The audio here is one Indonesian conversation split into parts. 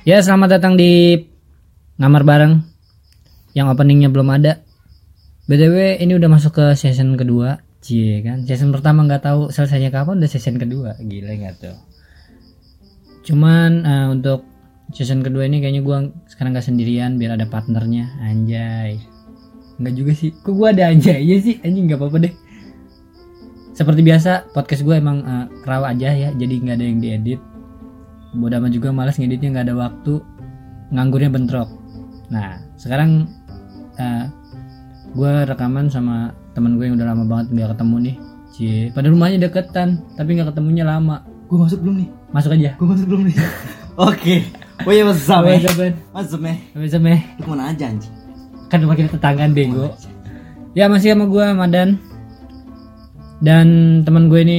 Ya, selamat datang di ngamar bareng yang openingnya belum ada. BTW ini udah masuk ke season kedua. Cie kan, season pertama nggak tahu selesainya kapan, udah season kedua. Gila nggak tuh. Cuman eh, untuk season kedua ini kayaknya gua sekarang nggak sendirian, biar ada partnernya. Anjay. Nggak juga sih. Kok gua ada anjaynya sih? Anjing nggak apa-apa deh. Seperti biasa, podcast gue emang eh, raw aja ya, jadi nggak ada yang diedit bodoh amat juga malas ngeditnya nggak ada waktu nganggurnya bentrok nah sekarang uh, gue rekaman sama teman gue yang udah lama banget nggak ketemu nih cie pada rumahnya deketan tapi nggak ketemunya lama Gue masuk belum nih? masuk aja Gue masuk belum nih? Oke. Oh iya what's up, What's eh? up, Ben? What's up, eh? Lu ke mana aja anjing? kan rumah kita tetanggaan bego ya masih sama gue Madan dan teman gue ini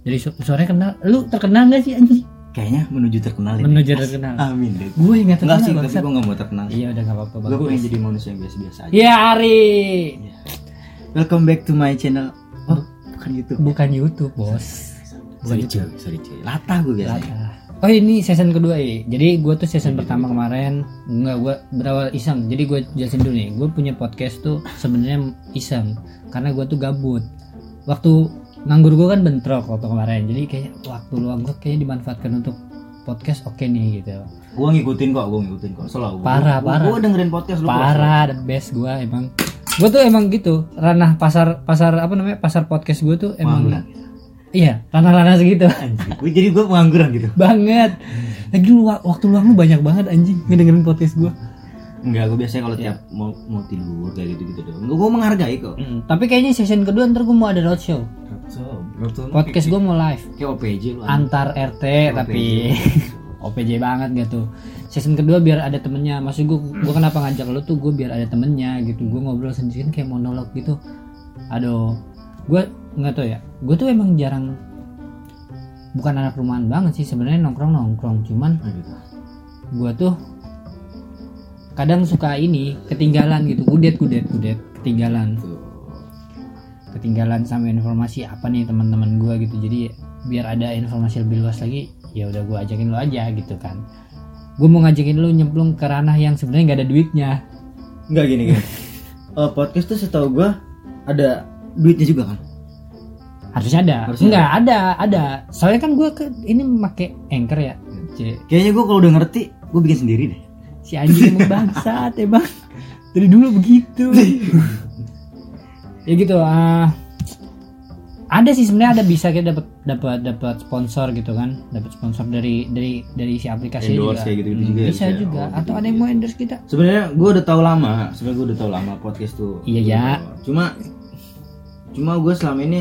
dari su suaranya kenal lu terkenal nggak sih anjing Kayaknya menuju terkenal ini. menuju terkenal Amin deh. gue nggak Enggak terkenal sih, tapi gue gak mau terkenal. iya udah nggak apa-apa Gue pengen jadi manusia yang biasa-biasa aja. ya Ari Welcome back to my channel. Oh, bukan gitu. bukan YouTube bos Sorry cuy, sorry cuy. Latah gue biasanya. Oh ini season kedua ya. Jadi gue tuh season pertama kemarin nggak gue berawal iseng. Jadi gue jelasin dulu nih. Gue punya podcast tuh sebenarnya iseng karena gue tuh gabut. Waktu nganggur gue kan bentrok waktu kemarin. Jadi kayak waktu luang gue kayaknya dimanfaatkan untuk podcast oke nih gitu. Gue ngikutin kok, gue ngikutin kok. Selalu. Parah, parah. Gue dengerin podcast lu. Parah, the best gue emang. Gue tuh emang gitu. Ranah pasar pasar apa namanya pasar podcast gue tuh emang. Iya, ranah-ranah segitu. Anjing. Gue jadi gue pengangguran gitu. banget. Lagi lu wa- waktu luang lu banyak banget anjing ngedengerin podcast gue. Enggak, gue biasanya kalau tiap mau mau tidur kayak gitu-gitu doang. Gue menghargai kok. Mm, tapi kayaknya season kedua ntar gue mau ada roadshow. So, betul. Podcast gue mau live kayak OPJ lu. antar RT tapi OPJ banget gitu. Season kedua biar ada temennya. Maksud gue, gue kenapa ngajak lu tuh gue biar ada temennya gitu. Gue ngobrol sendiri kayak monolog gitu. Aduh, gue nggak tau ya. Gue tuh emang jarang bukan anak rumahan banget sih sebenarnya nongkrong nongkrong. Cuman gitu. gue tuh kadang suka ini ketinggalan gitu. Kudet kudet kudet ketinggalan. Ketinggalan sama informasi apa nih teman-teman gue gitu jadi biar ada informasi lebih luas lagi ya udah gue ajakin lo aja gitu kan gue mau ngajakin lo nyemplung ke ranah yang sebenarnya nggak ada duitnya Enggak gini gini. Eh, podcast tuh setahu gue ada duitnya juga kan? harusnya ada Harusnya nggak ada ada soalnya kan gue ke ini make anchor ya C, Kayaknya gue kalau udah ngerti, gue bikin sendiri deh. Si anjing emang bangsat emang dari dulu begitu ya gitu ah ada sih sebenarnya ada bisa kita dapat dapat dapat sponsor gitu kan dapat sponsor dari dari dari si aplikasi juga kayak gitu-gitu Hmm, juga ya, bisa bisa. juga Oh, atau gitu ada yang mau endorse kita Sebenarnya gue udah tahu lama. Sebenarnya gue udah tahu lama podcast tuh. Iya, ya. Cuma cuma gue selama ini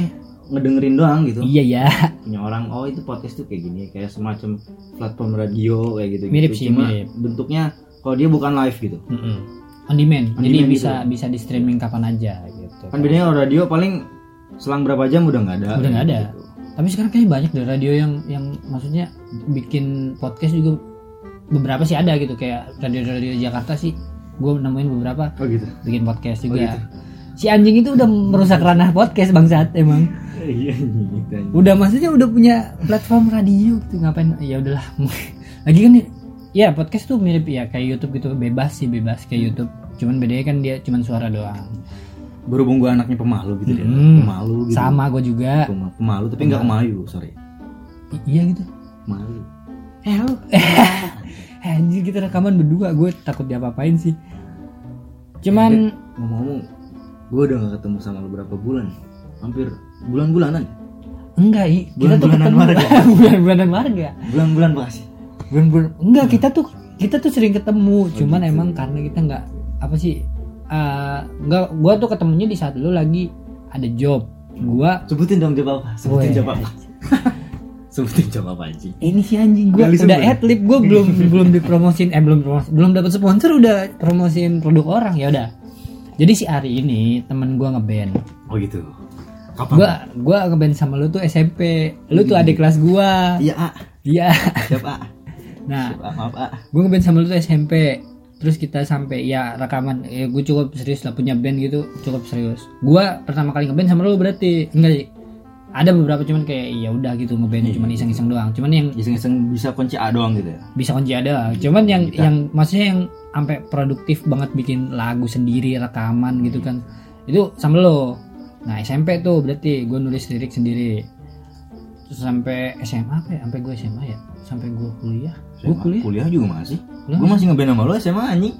ngedengerin doang gitu. iya ya Punya orang, oh itu podcast tuh kayak gini, kayak semacam platform radio kayak gitu. Mirip sih, Cuma mirip. bentuknya kalau dia bukan live gitu. Mm-mm. on demand On jadi demand bisa bisa di streaming kapan aja gitu Kan bedanya kalau radio paling selang berapa jam udah nggak ada. Udah nggak ada. Gitu. tapi sekarang kayaknya banyak deh radio yang yang maksudnya bikin podcast juga beberapa sih ada gitu kayak radio-radio Jakarta sih gue nemuin beberapa Oh gitu. bikin podcast juga gitu. si anjing itu udah merusak ranah podcast bangsat emang Iya gitu. udah maksudnya udah punya platform radio gitu ngapain ya udahlah lagi kan ya podcast tuh mirip ya kayak YouTube gitu bebas sih bebas kayak YouTube cuman bedanya kan dia cuman suara doang Berhubung gue anaknya pemalu gitu. Hmm. Pemalu gitu. sama gue juga Pema- Pemalu tapi nggak kemayu, sorry. I- iya gitu Pemalu. Halo. Anjir kita rekaman berdua, gue takut diapa-apain sih. Cuman Ngomong-ngomong, gue udah gak ketemu sama lu berapa bulan? Hampir bulan-bulanan. enggak, I. kita tuh Bulan-bulanan warga. bulan-bulanan warga. Bulan-bulan apa Bulan-bulan enggak kita tuh kita tuh sering ketemu, cuman emang karena kita nggak apa sih eh nggak gua tuh ketemunya di saat lu lagi ada job. Gua Sebutin dong job apa? Sebutin job apa? Sebutin job apa anjing? ini si anjing gue Gali udah adlib gue belum belum dipromosin eh belum promosi belum dapat sponsor udah promosiin produk orang ya udah jadi si Ari ini temen gue ngeband Oh gitu. Kapan? gua gua ngeband sama lu tuh SMP lu tuh adik kelas gua Iya, iya Siap A. nah Siap A, maaf A. gua ngeband sama lu tuh SMP terus kita sampai ya rekaman ya gue cukup serius lah punya band gitu cukup serius. Gua pertama kali ngeband sama lu berarti enggak sih? Ada beberapa cuman kayak ya udah gitu ngeband Iya. cuman iseng-iseng doang. Cuman yang iseng-iseng bisa kunci A doang gitu ya? Bisa kunci ada cuman yang Kita- yang maksudnya yang sampai produktif banget bikin lagu sendiri rekaman gitu kan. Itu sama lo nah SMP tuh berarti gue nulis lirik sendiri. Terus sampai SMA apa ya? Sampai gue SMA ya sampai gue kuliah? Gue kuliah? kuliah juga masih. Kuliah gue masih ngeband sama lo SMA anjing.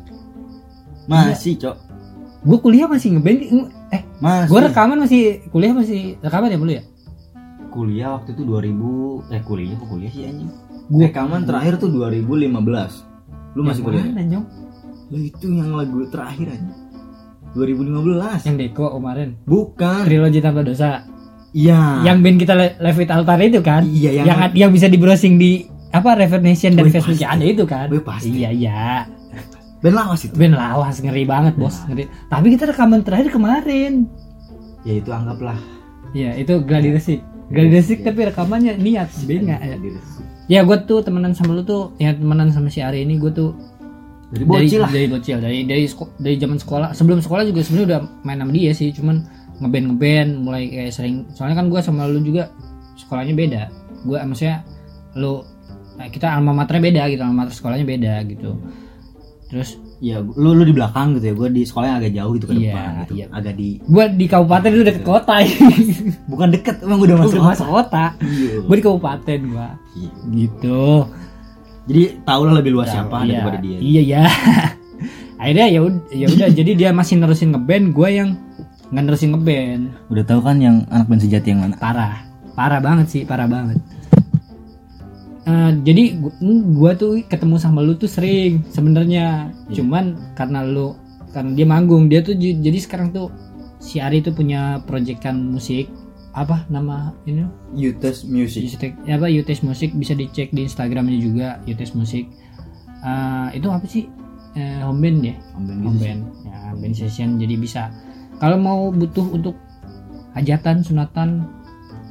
Masih cok. Gue kuliah masih ngeband eh masih. gue rekaman masih kuliah masih rekaman ya dulu ya? Kuliah waktu itu 2000 eh kuliah kok kuliah sih anjing? Gua- rekaman terakhir tuh 2015 lu masih kuliah? Nyong? Lah itu yang lagu terakhir aja 2015 yang Deko kemarin. Bukan. Trilogi tanpa dosa. Iya. Yang band kita Le- Leave It Altar itu kan? Iya yang, yang yang bisa di browsing di apa Reverb Nation dan Facebook ada itu kan? Wih, pasti. iya iya. Band lawas itu. Band lawas ngeri banget bos ngeri. Tapi kita rekaman terakhir kemarin. Ya itu anggaplah. Ya itu gladi resik. Gladi resik tapi rekamannya niat beda ya. Ya gue tuh temenan sama lu tuh ya temenan sama si Ari ini gue tuh dari bocil lah. Dari bocil dari dari dari zaman sekolah. Sebelum sekolah juga sebenarnya udah main sama dia sih cuman ngeband ngeband mulai kayak sering. Soalnya kan gue sama lu juga sekolahnya beda. Gue maksudnya lu nah, kita alma maternya beda gitu alma mater sekolahnya beda gitu. Terus ya lu lu di belakang gitu ya gue di sekolah yang agak jauh gitu ke Iya, depan gitu. iya. agak di gue di kabupaten itu deket kota. Bukan deket emang udah masuk masuk kota. Iya. gue di kabupaten gue Iya. gitu. Jadi tau lah lebih luas siapa iya, daripada dia. Iya ya akhirnya ya udah ya udah jadi dia masih nerusin ngeband gue yang nggak nerusin ngeband. Udah tahu kan yang anak band sejati yang mana? Parah. Parah banget sih parah banget Eh, jadi gua, gua tuh ketemu sama lu tuh sering sebenarnya. Iya. cuman karena lu karena dia manggung dia tuh jadi sekarang tuh si Ari tuh punya proyekan musik apa nama ini? Utes Music. Yutek, apa Yutes Musik bisa dicek di Instagramnya juga Yutes Musik Eh, itu apa sih? Eh, home band ya? Band home band. Ya band session jadi bisa. Kalau mau butuh untuk hajatan sunatan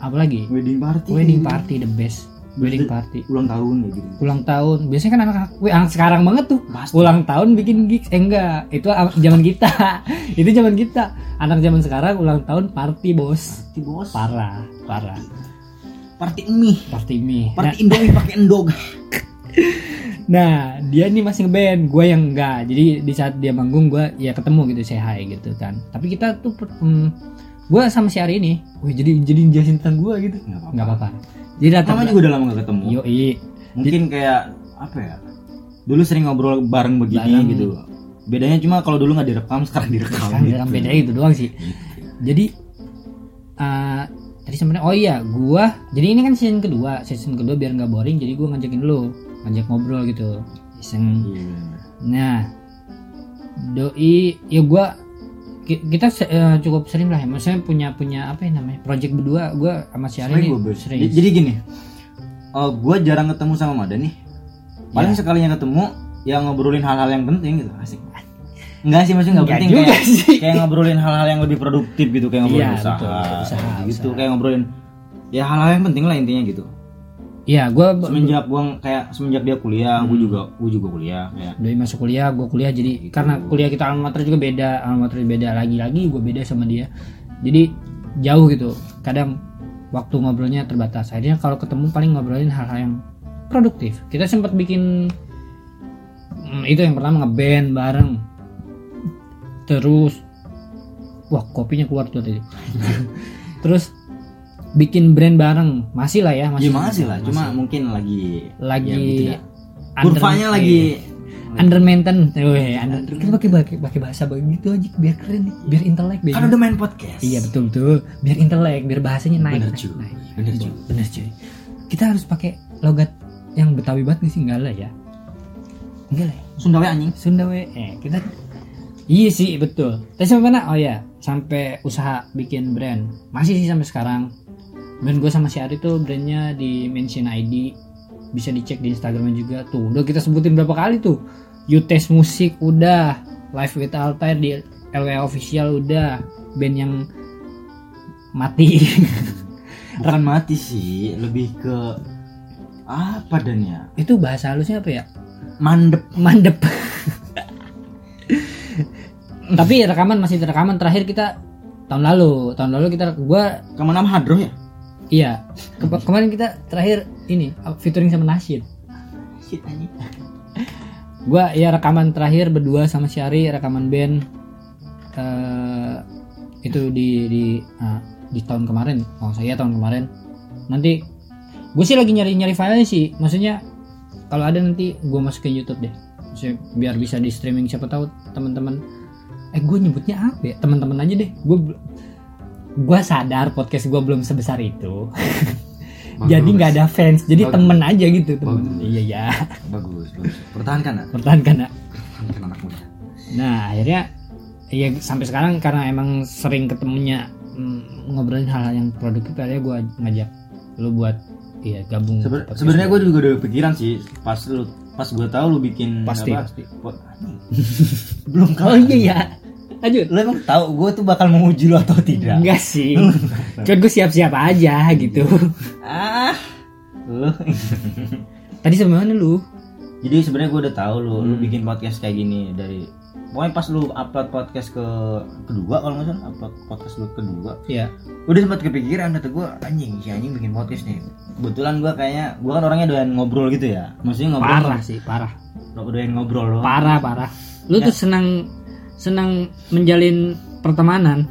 apalagi wedding party. Wedding party the best wedding party. ulang tahun kayak gitu. Ulang tahun. Biasanya kan anak-anak wih, anak sekarang banget tuh. Pasti. ulang tahun bikin gigs. Eh enggak. Itu zaman kita. Itu zaman kita. Anak zaman sekarang ulang tahun party bos. Party bos. Parah parah. Party mie. Party mie. Nah, party indomie pakai endog. Nah, dia nih masih ngeband, gue yang enggak. Jadi di saat dia manggung, gue ya ketemu gitu, say hi gitu kan. Tapi kita tuh, hmm, gue sama si Ari ini, wih jadi jadi jelasin tentang gue gitu, nggak apa-apa. Jadi datang, Mama juga udah lama gak ketemu yo mungkin kayak apa ya dulu sering ngobrol bareng begini Bareng. gitu bedanya cuma kalau dulu nggak direkam sekarang direkam sekarang gitu. dalam beda itu doang sih. Jadi eh tadi sebenarnya, oh iya, gue, jadi ini kan season kedua, season kedua biar nggak boring, jadi gue ngajakin lu, ngajak ngobrol gitu, iseng. Bener. Nah, doi ya gua kita eh, cukup sering lah ya. Maksudnya punya punya apa ya namanya? Project berdua gua sama si Ari Sering ini sering. Jadi- gini eh gue jarang ketemu sama Mada nih paling Ya. sekalinya ketemu yang ngobrolin hal-hal yang penting gitu asik Enggak sih maksudnya nggak Nggak penting juga kayak, sih. kayak ngobrolin hal-hal yang lebih produktif gitu kayak ngobrolin Iya, usaha, betul. Usaha, gitu usaha. kayak ngobrolin ya hal-hal yang penting lah intinya gitu Iya, gua semenjak gua kayak semenjak dia kuliah gue Hmm. juga gue juga kuliah kayak doi masuk kuliah, gua kuliah jadi karena kuliah kita alma mater juga beda, alma mater beda lagi-lagi gua beda sama dia. Jadi jauh gitu. Kadang waktu ngobrolnya terbatas. Akhirnya kalau ketemu paling ngobrolin hal-hal yang produktif. Kita sempat bikin hmm, itu yang pertama ngeband bareng. Terus wah kopinya keluar tuh tadi. Terus bikin brand bareng. Masih lah ya masih, ya masih. lah. Cuma mungkin lagi lagi ya gitu dah. under- kurvanya lagi under maintain. Weh, under, kita pakai pakai pakai bahasa begitu aja biar keren nih. Biar intelek biar kan udah main podcast. Iya betul betul. Biar intelek biar bahasanya naik. Bener, cuy. naik. Bener, cuy. bener cuy. Kita harus pakai logat yang betawi banget sih? Enggak lah ya. Enggak lah ya. Sunda we anjing. Sunda we. Eh kita iya sih betul. Tapi sampai mana? Oh ya sampai usaha bikin brand. Masih sih sampai sekarang brand gue sama si Ari tuh brandnya di mention ID bisa dicek di Instagramnya juga. Tuh udah kita sebutin berapa kali tuh. Yutes musik udah. Live with Altair di LW official udah. Band yang mati. Bukan mati sih lebih ke apa dan ya? Itu bahasa halusnya apa ya? Mandep. Mandep. Tapi rekaman masih rekaman terakhir kita tahun lalu. Tahun lalu kita gua kamu nama hadroh ya iya. Ke- kemarin kita terakhir ini uh, featuring sama Nasyid Shit anjing. gua ya rekaman terakhir berdua sama Syari rekaman band eh itu di di ah, di tahun kemarin. Oh saya tahun kemarin. Nanti gue sih lagi nyari nyari filenya sih. Maksudnya kalau ada nanti gue masuk ke YouTube deh. Maksudnya biar bisa di streaming siapa tahu teman-teman eh gue nyebutnya apa ya? Teman-teman aja deh. Gue gue sadar podcast gue belum sebesar itu. Jadi nggak ada fans jadi Bagus. temen aja gitu temen. Bagus. iya ya bagus bagus. Pertahankan nak. Pertahankan nak. Pertahankan anak muda. Nah akhirnya ya sampai sekarang karena emang sering ketemunya mm, ngobrolin hal-hal yang produktif akhirnya gue ngajak lu buat ya gabung Seben- podcast Sebenarnya gue juga udah pikiran sih pas lu pas gue tahu lu bikin pasti apa, pasti. Belum oh iya ya lanjut. Lu emang tahu gue tuh bakal menguji lu atau tidak? enggak sih. Cuman gue siap-siap aja gitu. Ah, lu. tadi sebenarnya lu. Jadi sebenarnya gue udah tahu lu, lu Hmm. bikin podcast kayak gini dari pokoknya pas lu upload podcast ke kedua kalau nggak salah upload podcast lu kedua. Ya udah sempat kepikiran kata gue anjing si anjing bikin podcast nih. Kebetulan gue kayaknya gue kan orangnya doyan ngobrol gitu ya. Maksudnya ngobrol parah sih parah. Doyan ngobrol loh parah parah. Lu tuh senang senang menjalin pertemanan.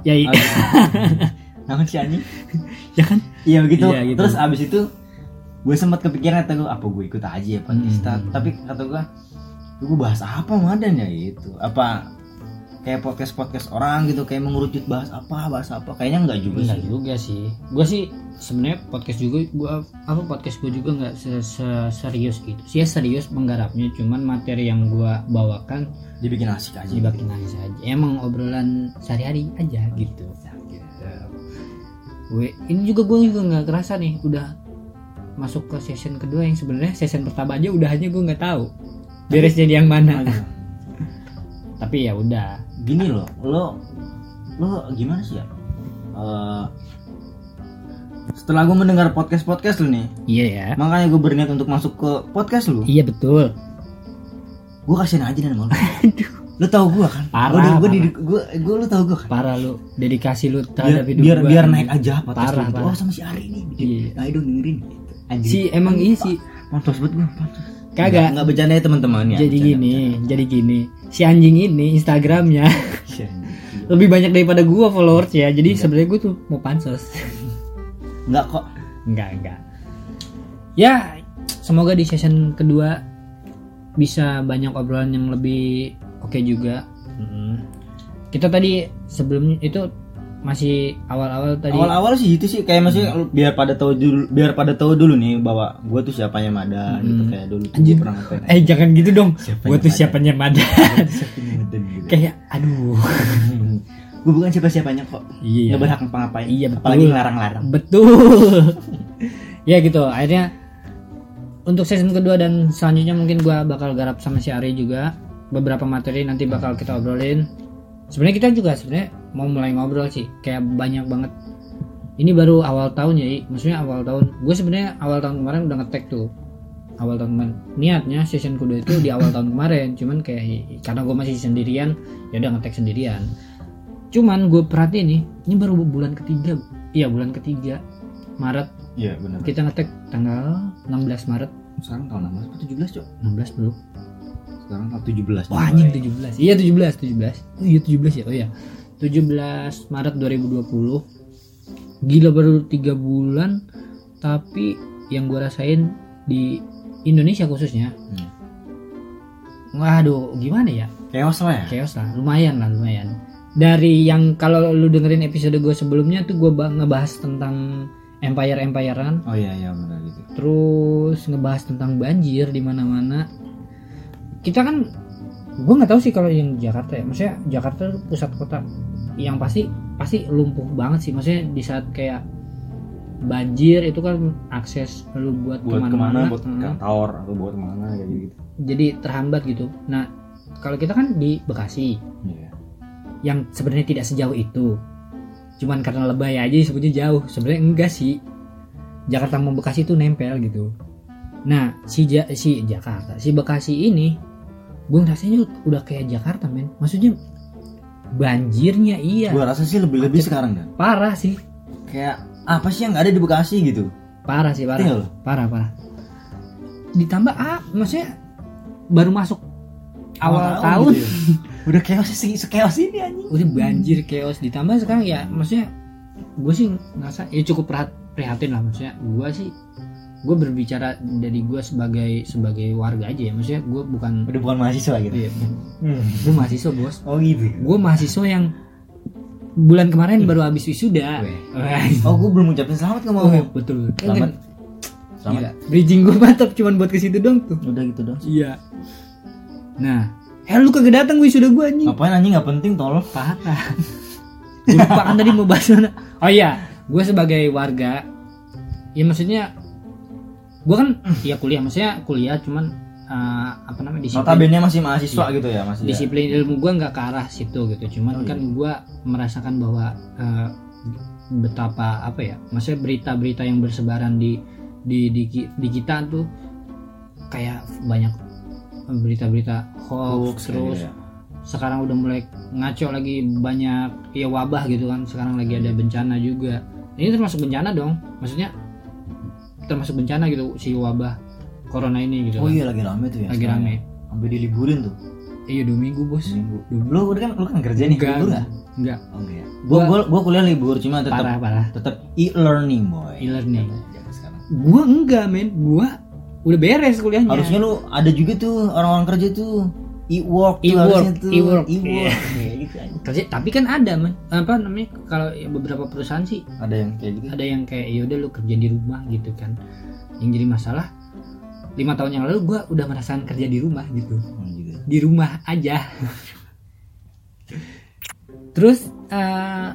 Ya i- namun si anjing ya kan? Iya begitu Iya, gitu. terus abis itu gue sempat kepikiran kata gue apa gue ikut aja ya podcast Hmm. tapi kata gue gue bahas apa madan ya? Itu apa kayak podcast podcast orang gitu kayak mengerucut bahas apa bahas apa kayaknya enggak juga Enggak sih juga sih. Gue sih sebenarnya podcast juga gua apa podcast gue juga nggak se- se- serius gitu. Sih serius menggarapnya, cuman materi yang gua bawakan dibikin asik aja dibakin aja saja. Emang obrolan sehari-hari aja gitu. gitu. Gue ini juga gue juga nggak kerasa nih udah masuk ke session kedua yang sebenarnya session pertama aja udah hanya gue nggak tahu beresnya di yang mana. Tapi ya udah. Gini loh lo lo gimana sih ya Eh, setelah gue mendengar podcast podcast lu nih Iya ya. makanya gue berniat untuk masuk ke podcast lu Iya betul. gue kasihin aja dan malu lu tau gue kan Parah, gue parah. gue gue lu tau gue kan Parah lu dedikasi lu biar terhadap hidup biar, gua. biar naik aja podcast Parah, lu gitu. parah. oh sama si Ari nih Iya. ayo dong dengerin gitu. Si emang iya sih. pantas banget gue pantas Kagak. nggak bercanda ya teman-teman ya jadi bercanda, gini, jadi gini. Si anjing ini Instagramnya bercanda. lebih banyak daripada gua followers ya. Jadi sebenarnya gua tuh mau pansos. nggak kok enggak, enggak. Ya, semoga di season kedua bisa banyak obrolan yang lebih oke juga. Kita tadi sebelum itu masih awal-awal tadi awal-awal sih itu sih kayak maksudnya lu- biar pada tahu dulu biar pada tahu dulu nih bahwa gue tuh siapanya Madan gitu kayak dulu gua pernah ngapain eh jangan gitu dong. Gua tuh siapanya Madan gitu Kayak aduh. gue bukan siapa-siapanya kok Iya. nggak berhak ngapa-ngapain Iya, betul. apalagi ngelarang-larang Betul. ya gitu. Akhirnya untuk season kedua dan selanjutnya mungkin gua bakal garap sama si Ari juga beberapa materi nanti bakal kita obrolin. Sebenarnya kita juga sebenarnya mau mulai ngobrol sih. Kayak banyak banget. Ini baru awal tahun ya, maksudnya awal tahun. Gue sebenarnya awal tahun kemarin udah ngetek tuh. Awal tahun kemarin. Niatnya season kedua itu di awal tahun kemarin. Cuman kayak karena gue masih sendirian, ya udah ngetek sendirian. Cuman gue perhatiin nih, ini baru bulan ketiga. Iya bulan ketiga Maret iya benar kita ngetek tanggal 16 Maret sekarang tahun 16 atau 17 cok 16 bro sekarang tahun 17 Wah anjing 17 Iya 17 17 Oh iya 17 ya? Oh iya. 17 Maret 2020 Gila baru 3 bulan. Tapi yang gue rasain di Indonesia khususnya Hmm. Waduh gimana ya? Chaos lah ya? Chaos lah lumayan lah lumayan. Dari yang kalau lu dengerin episode gue sebelumnya tuh gue ngebahas tentang Empire-empirean. Oh iya iya benar gitu terus ngebahas tentang banjir di mana-mana kita kan gue nggak tahu sih kalau yang Jakarta ya. Maksudnya Jakarta pusat kota yang pasti pasti lumpuh banget sih. Maksudnya di saat kayak banjir itu kan akses lu buat, buat ke mana ke mana-mana buat hmm, kantor atau buat ke mana kayak gitu jadi terhambat gitu. Nah kalau kita kan di Bekasi iya. yang sebenarnya tidak sejauh itu. Cuman karena lebay aja disebutnya jauh. Sebenarnya enggak sih. Jakarta sama Bekasi itu nempel gitu. Nah si ja si Jakarta si Bekasi ini gue ngerasanya udah kayak Jakarta men. Maksudnya banjirnya iya. Gua rasa sih lebih lebih sekarang kan parah sih. Kayak apa sih yang nggak ada di Bekasi gitu? Parah sih parah. Tinggal parah parah. Ditambah ah maksudnya baru masuk awal, tahun, gitu ya. udah chaos sih sekeos ini anjing. Udah banjir chaos. Ditambah sekarang ya maksudnya gue sih ngerasa ya cukup prihat- prihatin lah maksudnya. Gue sih gue berbicara dari gue sebagai sebagai warga aja ya. Maksudnya gue bukan udah bukan mahasiswa gitu? Iya, gue mahasiswa bos. Oh gitu gue mahasiswa yang bulan kemarin baru habis wisuda. Oh gue belum ngucapin selamat ke oh, mau betul selamat. Selamat. Gila, bridging gue mantap cuman buat ke situ dong tuh. Udah gitu dong iya. Nah eh lu kagak datang wisuda gue anjing. Ngapain anjing? Nggak penting tolong. Parah. Gue lupa kan tadi mau bahas mana. Oh iya. Gue sebagai warga ya maksudnya gue kan ya kuliah maksudnya kuliah cuman eh, apa namanya disiplin. Notabene masih mahasiswa gitu ya masih ya? disiplin ilmu gue nggak ke arah situ gitu cuman Oh, kan gue merasakan bahwa eh, betapa apa ya maksudnya berita-berita yang bersebaran di di di, di kita tuh kayak banyak berita-berita hoax, Hoax, terus gitu ya. sekarang udah mulai ngaco lagi banyak ya wabah gitu kan sekarang lagi ada bencana juga. Ini termasuk bencana dong maksudnya termasuk bencana gitu si wabah corona ini gitu oh kan. iya lagi rame tuh ya lagi rame. ya. sampai diliburin tuh. Iya dua minggu bos. Seminggu lu udah kan lu kan kerja nih enggak libur nggak? enggak. Oh enggak gua Gua- gua kuliah libur cuma tetap parah parah. tetap e-learning boy. E-learning. Gua enggak men. Gua udah beres kuliahnya. Harusnya lu ada juga tuh orang-orang kerja tuh e-work E-work, e-work. e-work. kerja tapi kan ada men. Apa namanya kalau ya beberapa perusahaan sih ada yang kayak gitu. ada yang kayak ya udah lu kerja di rumah gitu kan. Yang jadi masalah lima tahun yang lalu gua udah merasakan kerja di rumah gitu. Oh, gitu. di rumah aja. Terus eh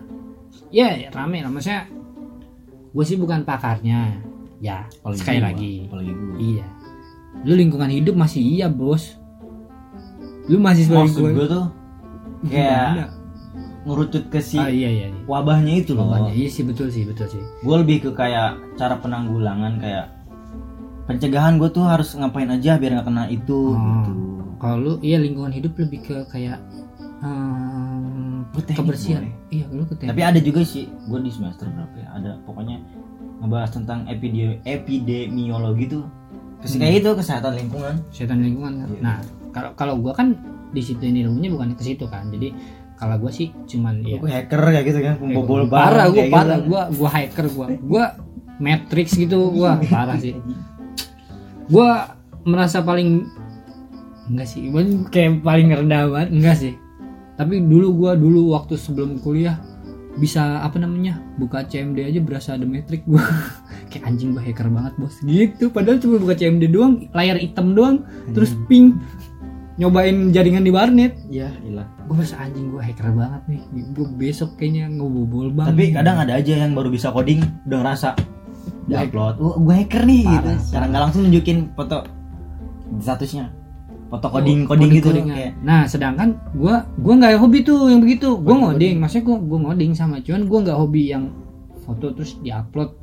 ya rame lah. Maksudnya gue sih bukan pakarnya. Ya Apalagi sekali gua, lagi. apalagi gua. iya. Lu lingkungan hidup masih iya bos lu masih maksud gue tuh kayak ngerucut ke si ah iya iya, iya. wabahnya itu loh Bapaknya, iya sih betul sih betul sih gue lebih ke kayak cara penanggulangan kayak pencegahan gue tuh harus ngapain aja biar nggak kena itu Oh. gitu kalau lu iya lingkungan hidup lebih ke kayak teknik, kebersihan Boy. iya lu ke teknik. tapi ada juga sih gue di semester berapa ya ada pokoknya ngebahas tentang epide- epidemiologi tuh Kes- kayak itu kesehatan lingkungan kesehatan lingkungan kan. Iya. Nah, kalau kalau gua kan disiplin ilmunya bukan ke situ kan. Jadi kalau gua sih cuman ya gue hacker kayak gitu kan pembobol parah gua kayak parah gitu. gua gua hacker gua. Gua matrix gitu gua parah sih. Gua merasa paling enggak sih, kayak paling rendah banget enggak sih. Tapi dulu gua dulu waktu sebelum kuliah bisa apa namanya buka CMD aja berasa ada metrik gua kayak anjing gua hacker banget bos gitu padahal cuma buka CMD doang layar hitam doang terus ping nyobain jaringan di warnet. Iya, gila. gue merasa anjing gue hacker banget nih. Gue besok kayaknya ngebobol banget. Tapi kadang ada aja yang baru bisa coding udah ngerasa Gua upload, wah gue hacker nih Parah, gitu. Secara nggak langsung nunjukin foto statusnya, foto coding coding gitu kayak nah sedangkan gue gue nggak hobi tuh yang begitu. Gue ngoding maksudnya gue gue ngoding sama cuman gue nggak hobi yang foto terus diupload.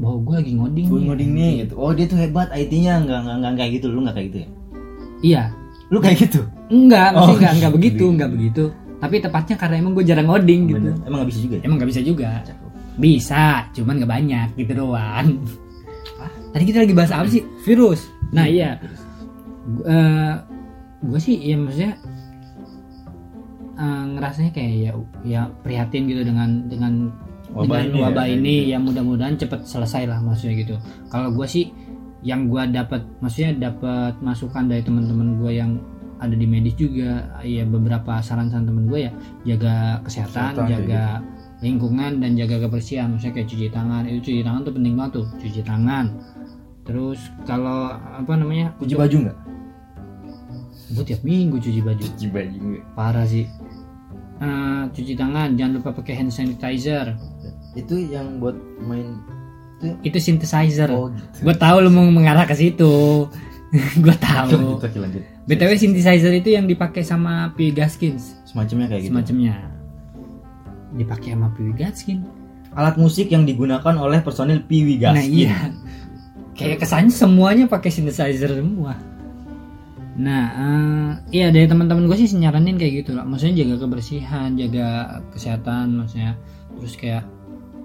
Bahwa gue lagi ngoding gue ngoding nih gitu. Oh dia tuh hebat IT-nya nggak nggak nggak kayak gitu, lu nggak kayak gitu ya? iya Lu kayak gitu? enggak Oh, enggak enggak begitu gitu. enggak begitu tapi tepatnya karena emang gue jarang ngoding gitu Bener. Emang nggak bisa juga. Ya? emang nggak bisa juga bisa cuman nggak banyak gitu doang tadi kita lagi bahas apa sih virus nah iya gue sih ya maksudnya eh, ngerasanya kayak ya ya prihatin gitu dengan dengan Wabah dengan ini ya, wabah kayak ini gitu. ya mudah-mudahan cepet selesai lah maksudnya gitu kalau gue sih yang gue dapat maksudnya dapat masukan dari teman-teman gue yang ada di medis juga ya beberapa saran-saran temen gue ya jaga kesehatan, Kesehatan, jaga lingkungan dan jaga kebersihan. Maksudnya kayak cuci tangan itu cuci tangan tuh penting banget tuh cuci tangan. Terus kalau apa namanya Cuci baju nggak? gue tiap minggu cuci baju. Cuci baju. parah sih. Eh, cuci tangan jangan lupa pakai hand sanitizer. Itu yang buat main itu synthesizer. Oh gitu. gue tahu lu mau mengarah ke situ. Gue tahu. Lanjut, btw synthesizer itu yang dipakai sama P Gaskins. Semacamnya kayak gitu. semacamnya. Dipakai sama P Gaskin Alat musik yang digunakan oleh personil Piwi Gaskin. nah iya. Kayak kesannya semuanya pakai synthesizer semua. Nah eh, iya dari teman-teman gue sih nyaranin kayak gitu lah. Maksudnya jaga kebersihan jaga kesehatan maksudnya. Terus kayak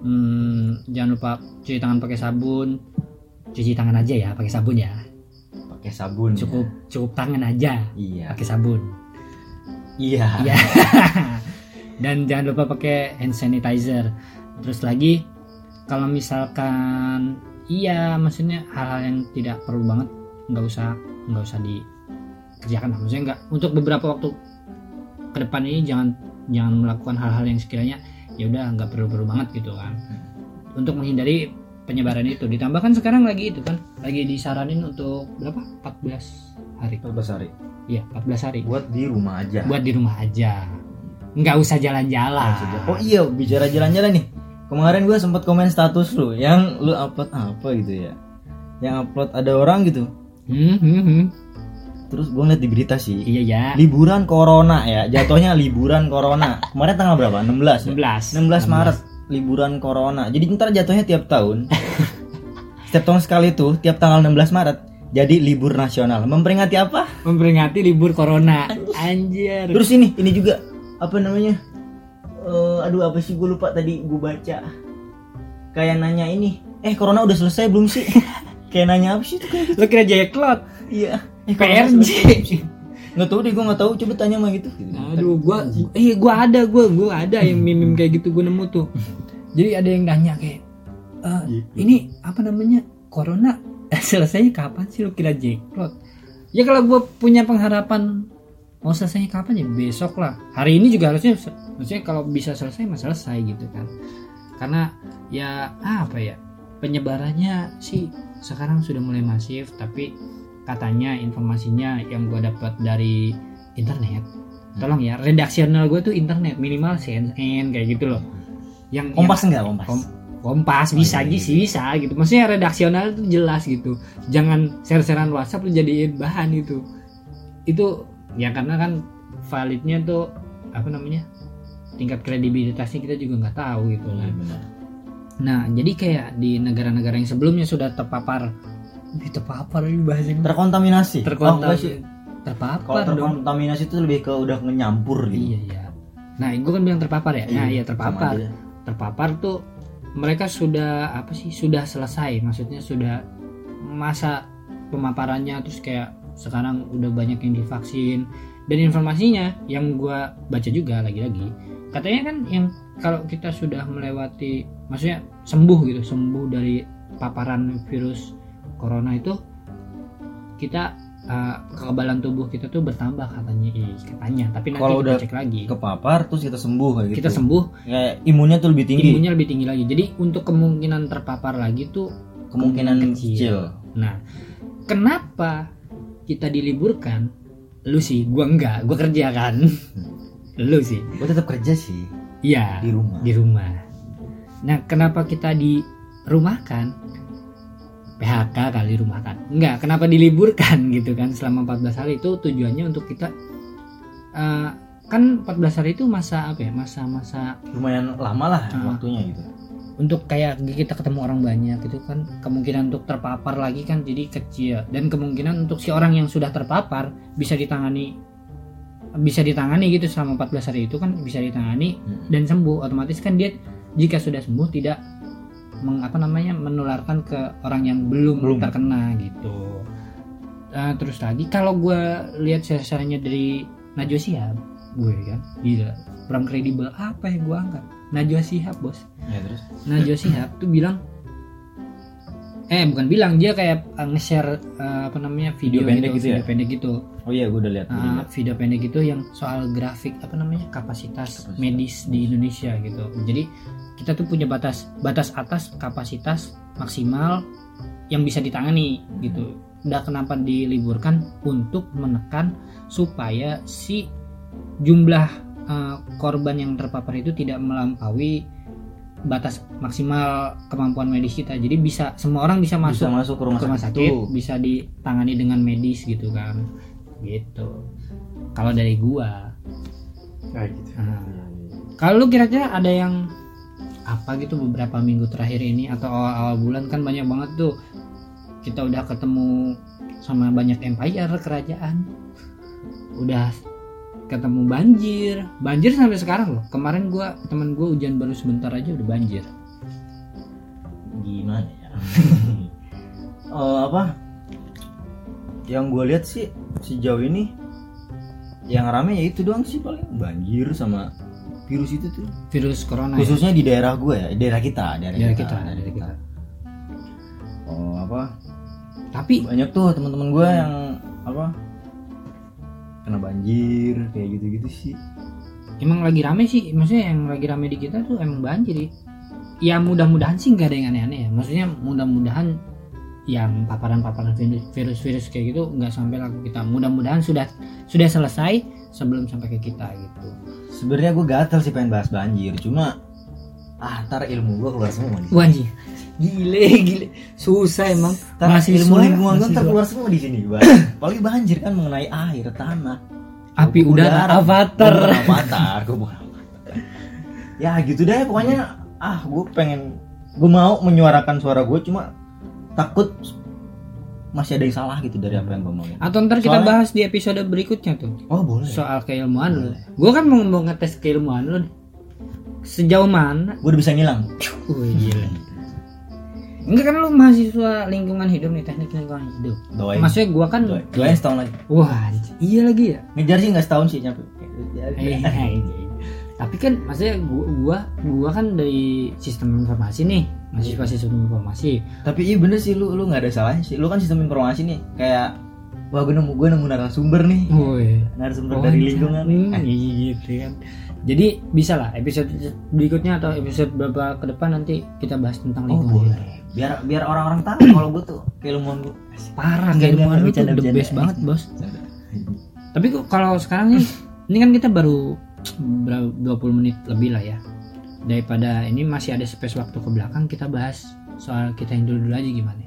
hmm, jangan lupa cuci tangan pakai sabun cuci tangan aja ya pakai sabun ya pakai sabun ya. cukup cukup tangan aja iya pakai sabun iya Iya. Dan jangan lupa pakai hand sanitizer. Terus lagi kalau misalkan iya maksudnya hal-hal yang tidak perlu banget nggak usah nggak usah dikerjakan maksudnya nggak untuk beberapa waktu ke depan ini jangan jangan melakukan hal-hal yang sekiranya ya udah nggak perlu-perlu banget gitu kan. Untuk menghindari penyebaran itu. Ditambahkan sekarang lagi itu kan lagi disaranin untuk berapa? 14 hari. 14 hari? Iya 14 hari. Buat di rumah aja. Buat di rumah aja. Nggak usah jalan-jalan. Oh iya bicara jalan-jalan nih. Kemarin gue sempat komen status lu yang lu upload apa gitu ya? Yang upload ada orang gitu. Hmm, hmm, hmm. Terus gue ngeliat di berita sih iya ya. liburan corona ya jatuhnya liburan corona. Kemarin tanggal berapa? 16 ya? 16 16 Maret liburan corona. Jadi ntar jatuhnya tiap tahun. Setiap tahun sekali tuh tiap tanggal 16 Maret jadi libur nasional. Memperingati apa? Memperingati libur corona. Anjir. Terus ini ini juga apa namanya? Eh, aduh apa sih gue lupa tadi gue baca. Kayak nanya ini eh corona udah selesai belum sih? Kayak nanya apa sih itu? Kayak gitu lo kira jaklot iya eh, corona PRJ nggak tahu deh gue nggak tahu. Coba tanya mah gitu. Aduh gua iya gua ada gua gua ada yang mimim kayak gitu gua nemu tuh. Jadi ada yang nanya kayak "Eh, ini apa namanya? Corona? Selesainya kapan sih lo kira jaklot ya kalau gua punya pengharapan mau selesainya kapan ya? Besok lah. Hari ini juga harusnya maksudnya kalau bisa selesai mah selesai gitu kan. Karena ya apa ya? Penyebarannya sih sekarang sudah mulai masif tapi katanya informasinya yang gue dapat dari internet tolong ya redaksional gue tuh internet minimal CNN kayak gitu loh yang kompas enggak kompas Kom- Kompas bisa iya, aja sih bisa gitu. Maksudnya redaksional itu jelas gitu. Jangan share-sharean WhatsApp lu jadiin bahan itu. Itu ya karena kan validnya tuh apa namanya? tingkat kredibilitasnya kita juga nggak tahu gitu Iya, kan. Nah, jadi kayak di negara-negara yang sebelumnya sudah terpapar Ih, terpapar ini bahasanya terkontaminasi Oh, terkontam enggak sih. kalau terpapar dong. terkontaminasi itu lebih ke udah nyampur gitu Iya, iya. Nah, gue kan bilang terpapar ya. Nah, iya sama terpapar. terpapar tuh mereka sudah apa sih sudah selesai maksudnya sudah masa pemaparannya terus kayak sekarang udah banyak yang divaksin dan informasinya yang gua baca juga lagi-lagi katanya kan yang kalau kita sudah melewati maksudnya sembuh gitu sembuh dari paparan virus corona itu kita uh, kekebalan tubuh kita tuh bertambah katanya Ih, katanya tapi nanti Kalau kita udah cek lagi kepapar terus kita sembuh kayak gitu kita sembuh kayak imunnya tuh lebih tinggi imunnya lebih tinggi lagi. Jadi untuk kemungkinan terpapar lagi tuh kemungkinan kecil. Nah, kenapa kita diliburkan? Lu sih, gua enggak, gua kerja kan. Lu sih. gue tetap kerja sih Iya, di rumah di rumah. Nah, kenapa kita dirumahkan? PHK kali rumahkan. Enggak, kenapa diliburkan gitu kan selama 14 hari itu tujuannya untuk kita eh, kan 14 hari itu masa apa ya? Masa-masa lumayan lama lah Ah. waktunya gitu untuk kayak kita ketemu orang banyak itu kan kemungkinan untuk terpapar lagi kan jadi kecil dan kemungkinan untuk si orang yang sudah terpapar bisa ditangani bisa ditangani gitu selama 14 hari itu kan bisa ditangani Hmm. dan sembuh otomatis kan dia jika sudah sembuh tidak meng, apa namanya menularkan ke orang yang belum, Belum. terkena gitu. Nah, terus lagi kalau gue lihat share-sharenya dari Najwa Shihab gue kan gila orang kredibel apa yang gue angkat Najwa Shihab bos. Ya terus? Najwa Shihab tuh bilang eh bukan bilang dia kayak uh, nge-share uh, apa namanya video, Video pendek gitu ya? video pendek gitu. Oh iya gue udah lihat Uh, video pendek itu yang soal grafik apa namanya kapasitas Kapasitas. medis di Indonesia gitu. Jadi kita tuh punya batas batas atas kapasitas maksimal yang bisa ditangani gitu. Udah kenapa diliburkan untuk menekan supaya si jumlah uh, korban yang terpapar itu tidak melampaui batas maksimal kemampuan medis kita. Jadi bisa semua orang bisa bisa masuk masuk ke rumah, ke rumah sakit, sakit tuh. bisa ditangani dengan medis gitu kan. Gitu. Kalau dari gua. Kayak gitu. nah, kalau lu kira-kira ada yang apa gitu beberapa minggu terakhir ini atau awal-awal bulan kan banyak banget tuh. Kita udah ketemu sama banyak empire kerajaan. Udah ketemu banjir. Banjir sampai sekarang loh. Kemarin gua teman gua hujan baru sebentar aja udah banjir. Gimana ya? Eh, apa? Yang gue lihat sih sejauh ini yang rame ya itu doang sih paling. Banjir sama virus itu tuh? Virus corona ya? khususnya di daerah gue ya daerah kita daerah, Daerah kita, kita, daerah daerah kita. oh apa? Tapi banyak tuh teman-teman gue yang apa? Kena banjir kayak gitu-gitu sih. Emang lagi rame sih maksudnya yang lagi rame di kita tuh emang banjir ya. Ya mudah-mudahan sih nggak ada yang aneh-aneh ya. Maksudnya mudah-mudahan yang paparan-paparan virus- virus-virus kayak gitu nggak sampai laku kita. Mudah-mudahan sudah sudah selesai sebelum sampai ke kita gitu. Sebenarnya gue gatel sih pengen bahas banjir cuma ah ntar ilmu gue keluar semua. Wah, anjing. gile gile. Susah emang. Ntar Mahasiswa, ilmu lingkungan gue ntar keluar semua di sini apalagi banjir kan mengenai air tanah. Api udara. avatar. Gua avatar gue bukan ya gitu deh pokoknya ah gue pengen gue mau menyuarakan suara gue cuma takut masih ada yang salah gitu dari apa yang gue mau atau ntar kita Soalnya- bahas di episode berikutnya tuh. Oh boleh. Soal keilmuan lu. Gue kan mau mau ngetes keilmuan lu nih. sejauh mana. Gue udah bisa ngilang. Wih gila. Enggak kan lu mahasiswa lingkungan hidup nih teknik lingkungan hidup. Doain maksudnya gua kan doain, doain setahun lagi. Wah iya lagi ya? Ngejar sih nggak setahun sih nyampe. Eh, tapi kan maksudnya gua, gua gua kan dari sistem informasi nih mahasiswa sistem informasi. Tapi iya bener sih lu lu nggak ada salahnya sih. Lu kan sistem informasi nih kayak wah gue nemu gue nemu narasumber nih. Woi. narasumber dari lingkungan. Nih Hmm, iya gitu kan. Jadi bisa lah episode berikutnya atau episode berapa ke depan nanti kita bahas tentang oh lingkungan. boleh. Biar biar orang-orang tahu kalau gue tuh keilmuan gue parah keilmuan enggak, lu tuh the best banget bos. Tapi kok kalau sekarang nih, ini kan kita baru berapa 20 menit lebih lah ya. Daripada ini masih ada space waktu ke belakang kita bahas soal kita yang dulu-dulu aja gimana.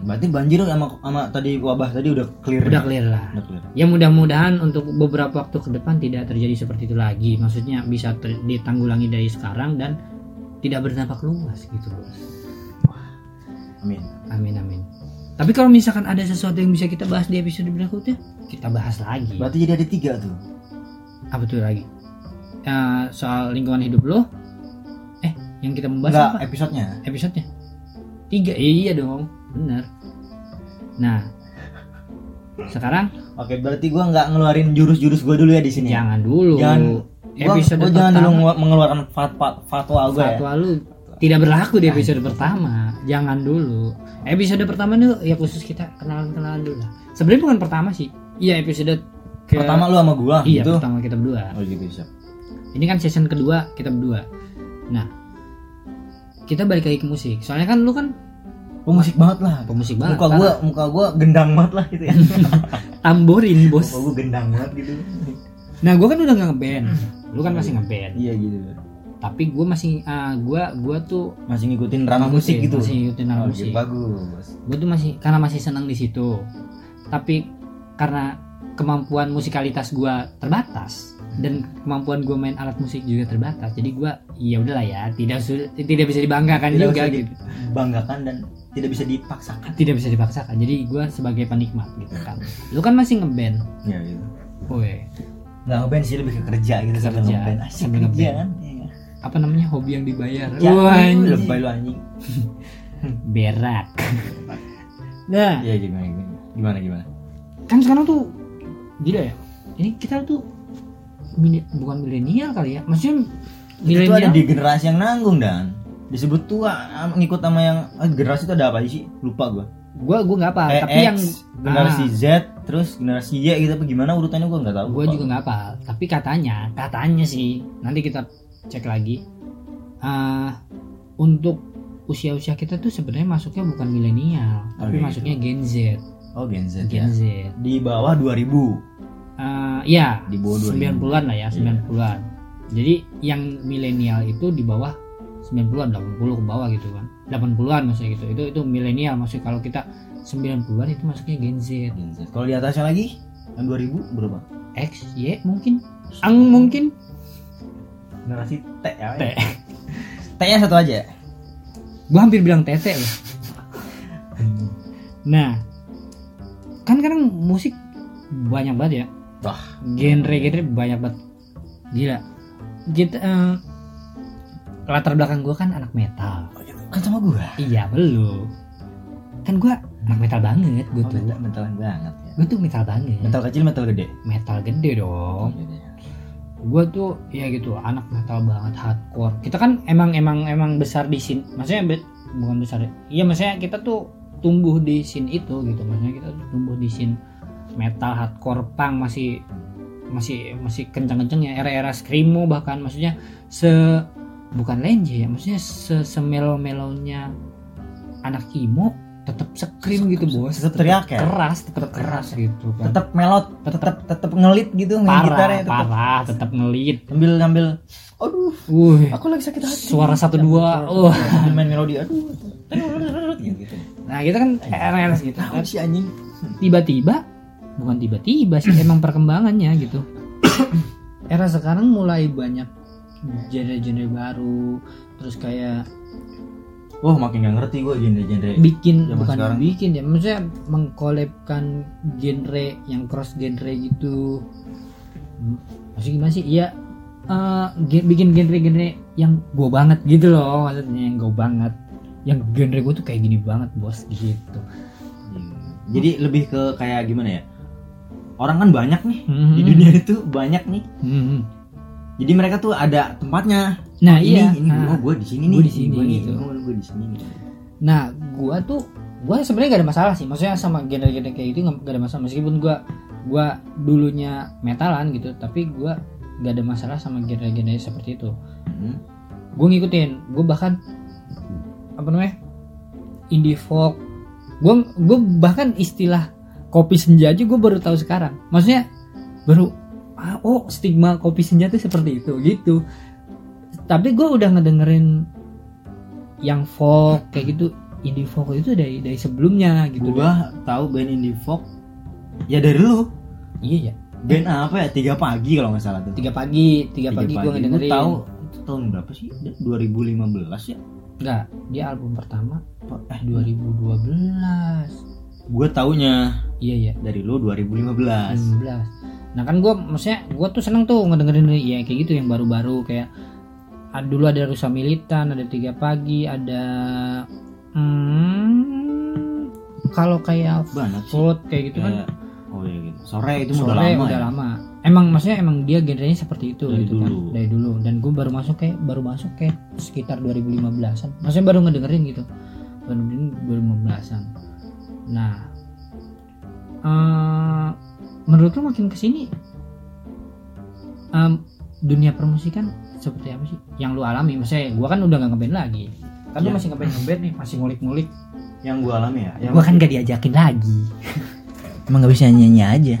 berarti banjir sama sama tadi wabah tadi udah clear Udah ya? clear lah. udah clear Ya mudah-mudahan untuk beberapa waktu ke depan tidak terjadi seperti itu lagi. Maksudnya bisa ter- ditanggulangi dari sekarang dan tidak berdampak luas gitu. amin Amin amin. Tapi kalau misalkan ada sesuatu yang bisa kita bahas di episode berikutnya, kita bahas lagi. berarti jadi ada tiga tuh apa tuh lagi Eh, soal lingkungan hidup lo eh yang kita membahas enggak apa? episodenya. Episodenya? Tiga? Iya dong benar. Nah sekarang? Oke berarti gue nggak ngeluarin jurus-jurus gue dulu ya di sini ya? jangan dulu. Jangan episode gua jangan dulu nge- mengeluarkan fatwa fatwa gue ya. Fatwa lu tidak berlaku di episode pertama. Jangan dulu. Episode pertama tuh ya khusus kita kenalan-kenalan dulu lah. Sebenarnya bukan pertama sih. Iya episode ke pertama lu sama gua iya gitu. pertama kita berdua. Oh gitu siap ini kan season kedua kita berdua. Nah kita balik lagi ke musik. Soalnya kan lu kan pemusik banget lah. Pemusik banget muka gua muka gua gendang banget lah gitu ya. Tamborin bos. Muka gua gendang banget gitu. Nah gue kan udah nggak ngeband. Lu kan masih ngeband. Iya gitu. Tapi gue masih ah gue gue tuh masih ngikutin ranah musik gitu. masih ngikutin ranah Oh, musik. gitu, bagus. Gue tuh masih karena masih senang di situ. Tapi karena kemampuan musikalitas gue terbatas dan kemampuan gue main alat musik juga terbatas. Jadi gue ya udahlah ya tidak tidak bisa dibanggakan Tidak juga usah gitu. banggakan dan tidak bisa dipaksakan. Tidak bisa dipaksakan. Jadi gue sebagai penikmat gitu kan. Lu kan masih ngeband? Ya gitu Woi, nggak ngeband sih lebih ke kerja gitu sambil Kerja, ngeband. Asik sambil kerja ngeband. kan? Iya. apa namanya? Hobi yang dibayar. Ya Wah, anjing. lebay lu anjing. Berak. Nah. Iya gimana gimana? Gimana gimana? Kan sekarang tuh gila ya. Ini kita tuh mini- bukan milenial kali ya. Maksudnya itu ada milenial. di generasi yang nanggung dan. Disebut tua ngikut sama yang eh, generasi itu ada apa sih? Lupa gua. Gua gua nggak apa Kayak tapi X, yang generasi ah, Z terus generasi Y gitu apa gimana urutannya gua nggak tahu. Gua Lupa. juga nggak apa tapi katanya katanya sih nanti kita cek lagi. Ah, untuk usia-usia kita tuh sebenarnya masuknya bukan milenial tapi gitu. masuknya Gen Z. Oh Gen Z Gen ya. Z. Di bawah 2000 Ah, ya Di bawah 2000. 90-an lah ya Iya. 90-an jadi yang milenial itu di bawah 90-an 80 ke bawah gitu kan. 80-an maksudnya gitu. Itu itu milenial maksudnya. Kalau kita 90-an itu masuknya Gen Z. Gen Z. Kalau di atasnya lagi yang 2000 berapa? X Y mungkin. Ang mungkin. Generasi T ya T. T nya satu aja. Gua hampir bilang tete loh. Nah kan kadang musik banyak banget ya wah genre-genre banyak banget. Gila. Kita eh, latar belakang gua kan anak metal. Kan sama gua? Iya belum kan gua anak metal banget gue oh, tuh. mental, mentalan banget ya? Gue tuh metal banget. Mental kecil mental gede? Metal gede dong. Gue tuh ya gitu anak metal banget hardcore. Kita kan emang emang emang besar di scene maksudnya be- bukan besar ya. iya maksudnya kita tuh tumbuh di scene itu gitu. Maksudnya kita tuh tumbuh di scene metal hardcore punk masih masih masih kencang-kencangnya era-era screamo bahkan maksudnya se bukan lenje ya maksudnya se semelo-melonya anak emo tetap scream gitu bos. tetep teriak ya? keras tetap keras gitu kan. Tetap melot tetap tetap ngelit gitu parah gitarnya tetep. parah tetap ngelit. Sambil sambil aduh Wuh, aku lagi sakit hati. suara satu dua oh main melodi aduh gitu. Nah kita kan era-era gitu. sih anjing? Tiba-tiba bukan tiba-tiba sih emang perkembangannya gitu. Era sekarang mulai banyak genre-genre baru terus kayak wah makin gak ngerti gue genre-genre bikin Zaman bukan sekarang. bikin ya maksudnya mengkolebkan genre yang cross genre gitu. Maksudnya gimana sih? Iya eh, ge- bikin genre-genre yang gue banget gitu loh maksudnya yang gue banget. Yang genre gue tuh kayak gini banget bos gitu. Jadi lebih ke kayak gimana ya orang kan banyak nih Mhm. di dunia itu banyak nih Mhm. jadi mereka tuh ada tempatnya nah ini iya ini Nah, oh gue di sini nih gua di sini, Gua nih, gitu. oh, gue di sini nih Nah, gua tuh gua sebenarnya gak ada masalah sih. Maksudnya sama genre-genre kayak gitu nggak gak ada masalah meskipun gua gua dulunya metalan gitu, tapi gua gak ada masalah sama genre-genre seperti itu. Hmm. Gue ngikutin, gue bahkan apa namanya? indie folk. Gue gue bahkan istilah kopi senja aja gue baru tahu sekarang. Maksudnya baru ah, oh stigma kopi senja tuh seperti itu gitu. Tapi gue udah ngedengerin yang folk kayak gitu indie folk itu dari dari sebelumnya gitu. gua tahu band indie folk ya dari lu Iya ya. band apa ya tiga pagi kalau nggak salah tuh Tiga pagi, tiga, pagi, gue Gua ngedengerin. tahu itu tahun berapa sih 2015 ya Enggak, dia album pertama eh 2012. Gue taunya Iya ya. dari lu 2015 2015. Nah kan gue maksudnya gue tuh seneng tuh ngedengerin ya kayak gitu yang baru-baru kayak ah, dulu ada Rusa Militan, ada Tiga Pagi, ada hmm, kalau kayak banyak Float kayak gitu kan Kayak- oh iya gitu sore itu sore udah lama udah ya? lama. Emang maksudnya emang dia genrenya seperti itu Dari gitu kan dulu. dari dulu dan gue baru masuk kayak baru masuk kayak sekitar 2015an. Maksudnya baru ngedengerin gitu. Baru ngedengerin 2015an. Nah, eh menurut lu makin ke sini em, dunia permusikan seperti apa sih yang lu alami? Maksudnya gue kan udah gak ngeband lagi. Kan lu Iya. masih ngeband ngeband nih, masih ngulik-ngulik. yang gue alami ya yang Gue kan gak diajakin lagi. emang gak bisa nyanyi aja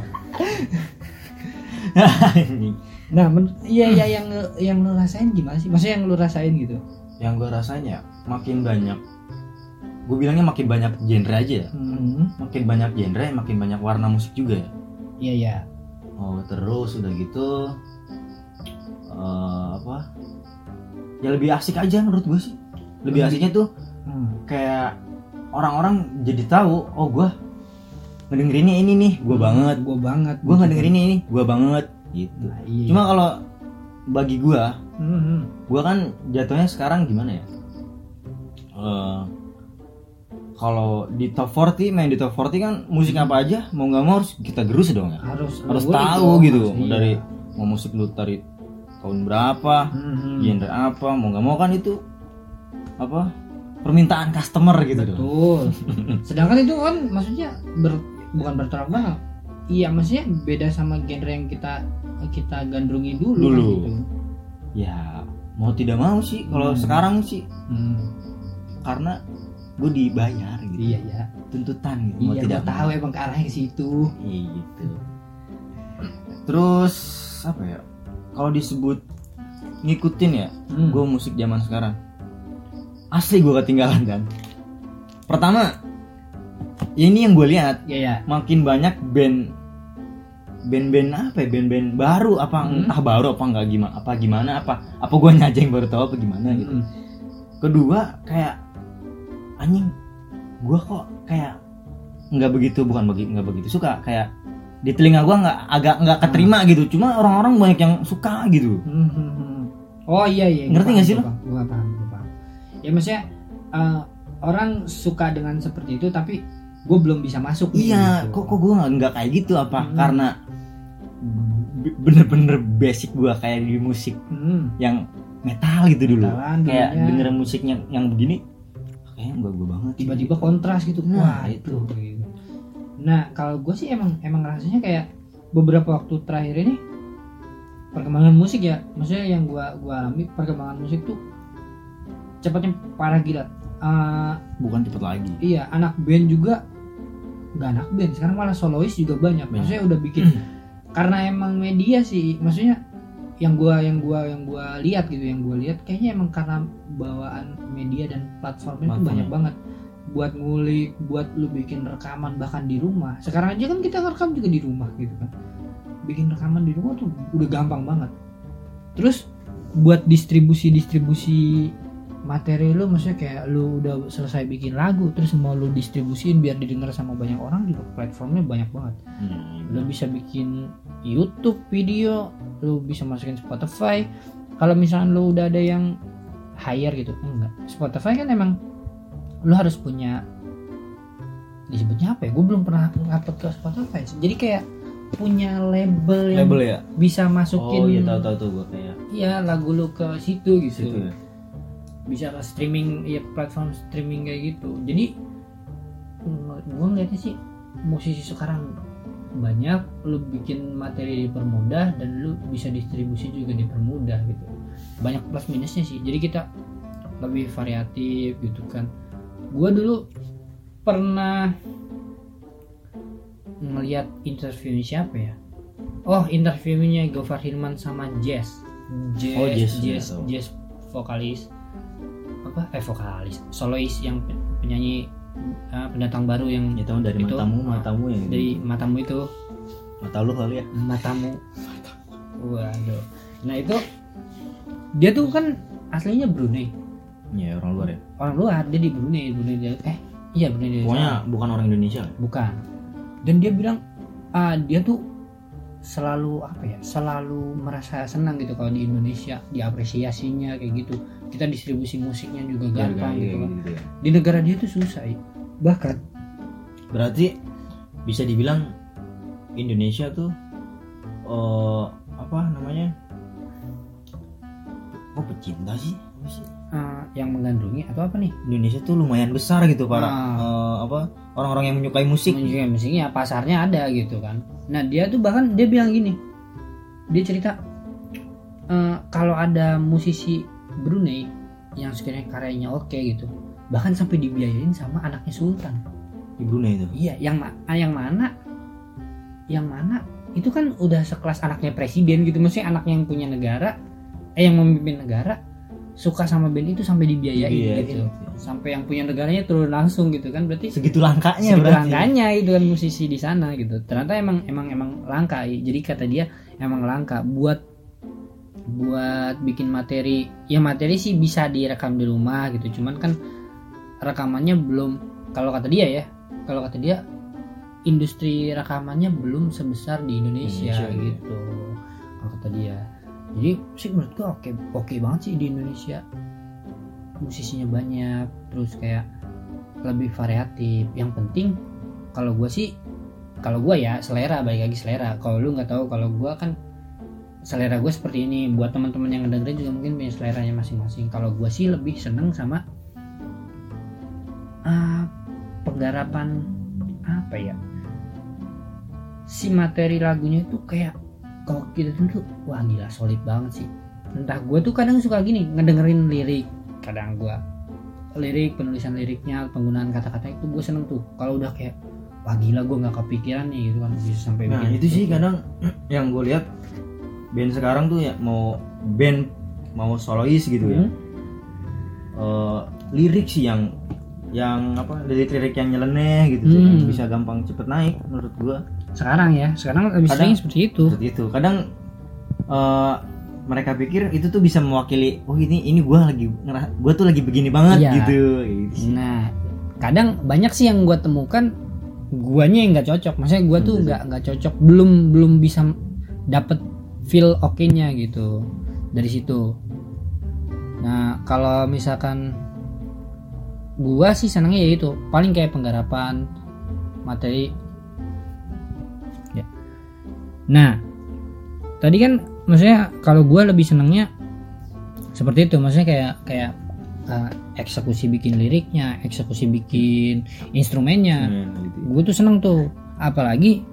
Nah, men- iya iya yang yang lu rasain gimana sih? Maksudnya yang lu rasain gitu? yang gue rasanya makin banyak gue bilangnya makin banyak genre aja ya Hmm. makin banyak genre makin banyak warna musik juga ya Iya iya. oh terus udah gitu eh, apa ya lebih asik aja menurut gue sih lebih Lebih- asiknya tuh Hmm. kayak orang-orang jadi tahu oh gue ngedengerinnya ini nih gue banget Gue banget. gue ngedengerinnya ini gue banget gitu Nah, iya. cuma kalau bagi gue Hmm, hmm. gue kan jatuhnya sekarang gimana ya Eh, kalau di top 40 main di top 40 kan musik apa aja mau nggak mau harus kita gerus dong ya harus harus tahu dong, gitu harus, iya. dari mau musik lu dari tahun berapa Hmm, genre apa mau nggak mau kan itu apa permintaan customer gitu dong Betul. Sedangkan itu kan maksudnya ber- bukan bertolak belakang. Iya, maksudnya beda sama genre yang kita kita gandrungi dulu. Dulu. Kan, gitu. ya mau tidak mau sih kalau Hmm. sekarang sih Hmm. karena gue dibayar gitu Iya ya. tuntutan gitu mau Iya, tidak gue tahu emang ke arahnya ke situ. Iya gitu. Terus apa ya? Kalau disebut ngikutin ya, Hmm. gue musik zaman sekarang. Asli gue ketinggalan kan. Pertama, ya ini yang gue lihat Iya ya. makin banyak band band-band apa ya band-band baru apa Hmm. entah baru apa nggak gimana apa gimana apa apa gue nyaja yang baru tahu apa gimana gitu Hmm. kedua kayak anjing gua kok kayak nggak begitu bukan bagi nggak begitu suka kayak di telinga gua nggak agak nggak keterima gitu cuma orang-orang banyak yang suka gitu Hmm, hmm, hmm. Oh iya iya. Ngerti nggak sih paham, Gua paham, gua paham. Ya maksudnya eh, orang suka dengan seperti itu tapi gue belum bisa masuk nih, iya gitu. kok kok gue nggak nggak kayak gitu apa Hmm. karena bener-bener basic gue kayak di musik Hmm, yang metal gitu dulu Metalan kayak dengerin musiknya yang begini kayaknya enggak gue banget tiba-tiba kontras gitu. Nah, wah itu. gitu. nah kalau gue sih emang emang rasanya kayak beberapa waktu terakhir ini perkembangan musik ya. Maksudnya yang gua gua alami perkembangan musik tuh cepatnya parah gila. Eh, bukan cepet lagi. iya anak band juga nggak anak band sekarang malah solois juga banyak. Banyak. maksudnya udah bikin karena emang media sih maksudnya yang gua yang gua yang gua lihat gitu yang gua lihat kayaknya emang karena bawaan media dan platformnya itu banyak banget. Buat ngulik buat lu bikin rekaman bahkan di rumah. Sekarang aja kan kita ngerekam juga di rumah gitu kan. Bikin rekaman di rumah tuh udah gampang banget. Terus buat distribusi distribusi materi lu maksudnya kayak lu udah selesai bikin lagu terus mau lu distribusin biar didengar sama banyak orang juga platformnya banyak banget. Hmm, lu bisa bikin YouTube video lu bisa masukin Spotify. Kalau misalnya lu udah ada yang hire gitu enggak. Spotify kan emang lu harus punya disebutnya apa ya? Gue belum pernah ngupload ke Spotify jadi kayak punya label yang label ya? bisa masukin oh iya tahu tahu tuh gue kayak. Ya lagu lu ke situ gitu. Situ ya bisa ke streaming ya platform streaming kayak gitu. Jadi gue ngeliatnya sih musisi sekarang banyak lu bikin materi dipermudah dan lu bisa distribusi juga dipermudah gitu. Banyak plus minusnya sih. Jadi kita lebih variatif gitu kan. Gue dulu pernah ngeliat interview siapa ya? Oh interviewnya Gofar Hilman sama Jazz Jazz Oh, Jazz, Jazz, tahu. Jazz vokalis apa eh vokalis solois yang pe- penyanyi eh, pendatang baru yang ya tahu dari Itu, matamu matamu ya dari matamu itu. Mata lu kali ya? Matamu. Waduh. Nah itu dia tuh kan aslinya Brunei. Ya orang luar ya? Orang luar dia di Brunei Brunei dia eh iya Brunei dia. Pokoknya bukan orang Indonesia. Bukan. Dan dia bilang ah dia tuh selalu apa ya selalu merasa senang gitu kalau di Indonesia diapresiasinya kayak gitu kita distribusi musiknya juga gampang Harga, gitu, iya, kan. di negara dia tuh susah ya. bahkan berarti bisa dibilang Indonesia tuh eh apa namanya? Oh pecinta sih ah, yang menggandrungi atau apa nih? Indonesia tuh lumayan besar gitu para Ah. eh, apa orang-orang yang menyukai musik. Musiknya musiknya pasarnya ada gitu kan. Nah dia tuh bahkan dia bilang gini. Dia cerita "Eh, kalau ada musisi Brunei yang sekiranya karyanya oke gitu bahkan sampai dibiayain sama anaknya Sultan. Di Brunei itu? Iya yang ma- ah, yang mana? Yang mana? Itu kan udah sekelas anaknya presiden gitu maksudnya anaknya yang punya negara eh yang memimpin negara suka sama band itu sampai dibiayain Iya, gitu. iya. sampai yang punya negaranya turun langsung gitu kan berarti segitu langkanya segitu berarti langkanya itu kan musisi di sana gitu. Ternyata emang emang emang langka. Jadi kata dia emang langka. Buat buat bikin materi. Ya materi sih bisa direkam di rumah gitu. Cuman kan rekamannya belum kalau kata dia ya kalau kata dia industri rekamannya belum sebesar di Indonesia, Indonesia, iya. gitu kalau kata dia. Jadi sih menurut gua oke oke banget sih di Indonesia. Musisinya banyak terus kayak lebih variatif. Yang penting kalau gue sih kalau gue ya selera balik lagi selera. Kalau lu nggak tahu kalau gue kan selera gue seperti ini. Buat teman-teman yang ngedengerin juga mungkin punya seleranya masing-masing. Kalau gue sih lebih seneng sama ah, penggarapan apa ya si materi lagunya itu kayak kalau kita tuh wah gila solid banget sih. Entah gue tuh kadang suka gini ngedengerin lirik kadang gue lirik penulisan liriknya penggunaan kata-kata itu gue seneng tuh. Kalau udah kayak wah gila gue nggak kepikiran nih gitu kan bisa sampai nah itu sih kadang yang gue lihat band sekarang tuh ya mau band mau solois gitu ya Hmm. Eh, lirik sih yang yang apa lirik-lirik yang nyeleneh gitu sih, Hmm. yang bisa gampang cepet naik menurut gua sekarang ya sekarang lebih Kadang- sering seperti itu seperti itu kadang eh, mereka pikir itu tuh bisa mewakili oh ini ini gua lagi ngerasa gua tuh lagi begini banget Iya. gitu, gitu sih. nah kadang banyak sih yang gue temukan guanya yang nggak cocok maksudnya gue tuh Betul. nggak nggak cocok belum belum bisa dapet feel oke nya gitu dari situ. Nah kalau misalkan gua sih senangnya ya itu paling kayak penggarapan materi. Ya. Nah tadi kan maksudnya kalau gua lebih senangnya seperti itu maksudnya kayak kayak uh, eksekusi bikin liriknya eksekusi bikin instrumennya. Hmm, gitu. gue tuh seneng tuh apalagi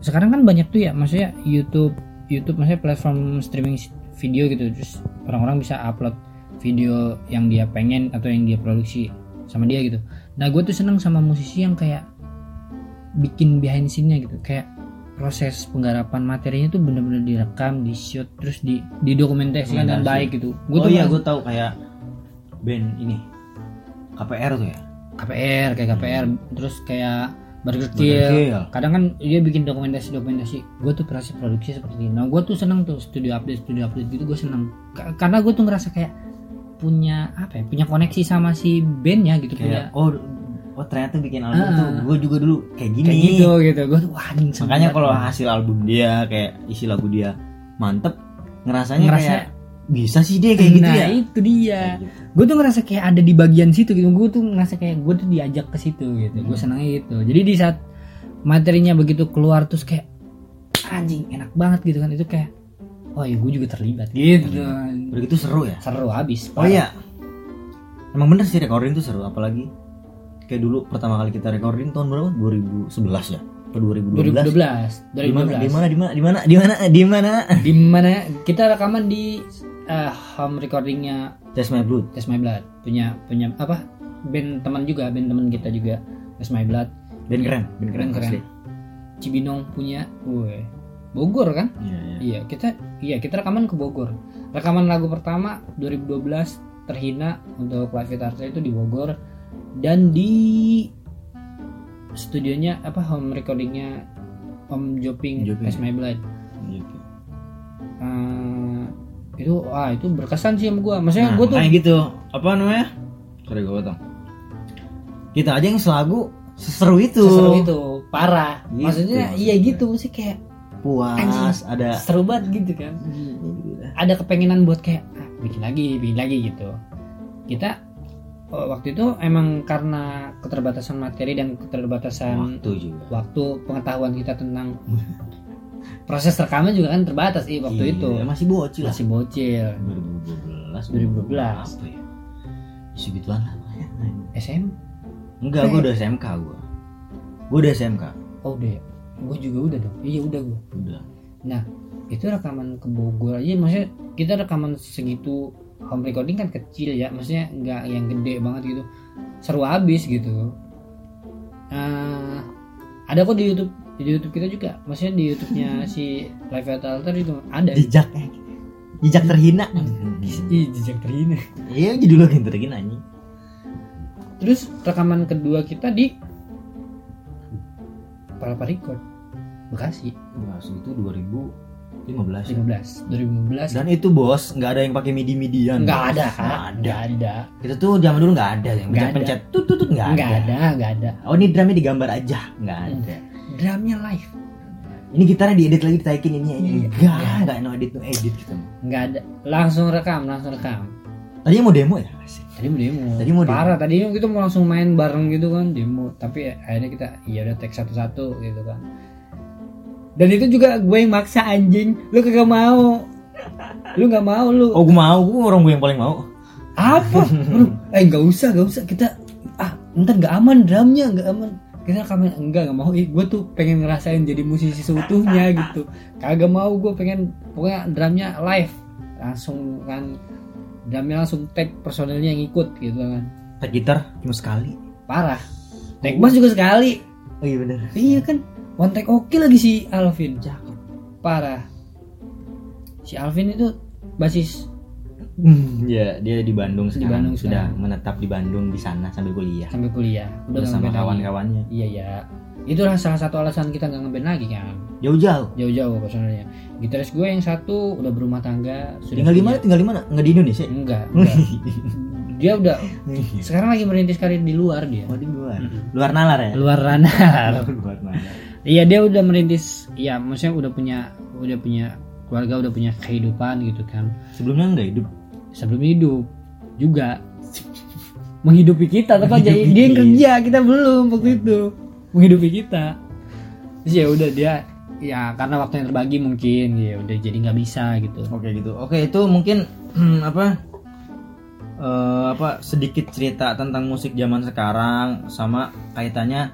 sekarang kan banyak tuh ya maksudnya YouTube YouTube maksudnya platform streaming video gitu terus orang-orang bisa upload video yang dia pengen atau yang dia produksi sama dia gitu. Nah gue tuh seneng sama musisi yang kayak bikin behind scene-nya gitu kayak proses penggarapan materinya tuh bener-bener direkam di shoot terus di didokumentasikan dengan baik gitu. Gue oh tuh iya gue tahu kayak band ini KPR tuh ya? KPR kayak KPR terus kayak Burger Kill. Kadang kan dia bikin dokumentasi dokumentasi gue tuh proses produksi seperti ini. Nah gue tuh seneng tuh studio update studio update gitu gue seneng. Ka- karena gue tuh ngerasa kayak punya apa ya punya koneksi sama si bandnya gitu punya kayak oh oh ternyata bikin album Ah. tuh gue juga dulu kayak gini. kayak gitu gitu. Gue tuh wah anjing makanya kalau hasil album dia kayak isi lagu dia mantep ngerasanya Ngerasa- kayak bisa sih dia kayak gitu nah ya. itu dia. Kayak gitu. gue tuh ngerasa kayak ada di bagian situ gitu. Gue tuh ngerasa kayak gue tuh diajak ke situ gitu. Gue Hmm. senangnya gitu. Jadi di saat materinya begitu keluar terus kayak anjing enak banget gitu kan. Itu kayak oh ya gue juga terlibat gitu. Udah gitu seru ya? Seru habis. Oh iya. Emang bener sih recording tuh seru apalagi kayak dulu pertama kali kita recording tahun berapa? 2011 ya? Atau 2012 2012 di mana 2012 di mana di mana di mana? Di mana? Di mana? Di mana? Kita rekaman di eh, home recordingnya Test My Blood. Test My Blood. Punya punya apa? Band teman juga band teman kita juga. Test My Blood. Band keren band keren, keren asli. keren. Cibinong punya. Gue Bogor kan? Iya iya. Iya kita iya kita rekaman ke Bogor. Rekaman lagu pertama 2012 terhina untuk Live It Arts itu di Bogor. Dan di studionya apa home recordingnya Om Joping, Joping. Test My Blood. Gitu. Itu ah itu berkesan sih sama gue maksudnya Nah, gue tuh makanya gitu. Apa namanya? Sorry gue potong. Kita aja yang selagu seseru itu. Seseru itu. Parah. Gitu, maksudnya iya gitu. Sih kayak puas Anjing. ada seru banget gitu kan. Ada kepengenan buat kayak ah, bikin lagi bikin lagi gitu. Kita oh, waktu itu emang karena keterbatasan materi dan keterbatasan waktu juga. waktu pengetahuan kita tentang proses rekaman juga kan terbatas sih waktu Iya, itu. masih bocil. Masih bocil. 2012 2012. apa ya? Segituan lah. SM enggak gue udah SMK gue gue udah SMK oh udah ya? Gue juga udah dong. Iya udah gue udah. Nah, itu rekaman ke Bogor aja maksudnya kita rekaman segitu home recording kan kecil ya, maksudnya nggak yang gede banget gitu. Seru habis gitu. Eh, ada kok di YouTube di YouTube kita juga, maksudnya di YouTube-nya si Live at Altar itu ada. jejak eh. jejak terhina. Ih, jejak terhina. iya judul lagi terhina anjing. Terus rekaman kedua kita di Palapa Record Bekasi. Bahas itu 2015 15 2015 dan itu bos nggak ada yang pakai midi midian nggak ada nggak ada. Ada. Kita tuh zaman dulu nggak ada. Yang pencet pencet tut tut nggak nggak ada. ada nggak ada. Oh ini drumnya digambar aja. Nggak ada drumnya live. Ini gitarnya diedit lagi ditaikin ini. Ini Iya. enggak enggak no edit no edit gitu. Nggak ada. Langsung rekam langsung rekam. Tadinya mau demo ya? Tadi mau demo. Tadi mau demo. parah tadi kita mau langsung main bareng gitu kan demo. Tapi akhirnya kita ya udah take satu-satu gitu kan. Dan itu juga gue yang maksa anjing. Lu kagak mau. Lu nggak mau lu. Oh gue mau. Gue orang gue yang paling mau. Apa? Eh nggak usah nggak usah. Kita ah ntar nggak aman drumnya nggak aman kita rekaman enggak nggak mau. Ih gue tuh pengen ngerasain jadi musisi seutuhnya gitu. Kagak mau gue pengen pokoknya drumnya live. Langsung kan drumnya langsung tag personelnya yang ikut gitu kan. Tag gitar cuma sekali. Parah. Tag bass juga sekali. Oh iya bener. Iya kan? One tag oke lagi si Alvin. Cakep. Parah. Si Alvin itu basis ya dia di Bandung Di sekarang. Bandung sudah sekarang. menetap di Bandung di sana sambil kuliah. Sambil kuliah. Udah lagi. kawan-kawannya. Iya ya itulah salah satu alasan kita nggak ngeband lagi kan? Jauh-jauh. Jauh-jauh personelnya gitaris gue yang satu udah berumah tangga sudah tinggal di mana? Tinggal di mana? Nggak di Indonesia? Enggak, enggak. dia udah sekarang lagi merintis karir di luar dia. Oh di luar. Luar nalar ya? Luar nalar. Iya dia udah merintis ya maksudnya udah punya udah punya keluarga udah punya kehidupan gitu kan. Sebelumnya nggak hidup sebelum hidup juga menghidupi kita tapi aja Menghidupi dia yang kerja kita belum waktu itu menghidupi kita terus ya udah dia ya karena waktunya terbagi mungkin ya udah jadi nggak bisa gitu Oke gitu. Oke itu mungkin apa eh, apa sedikit cerita tentang musik zaman sekarang sama kaitannya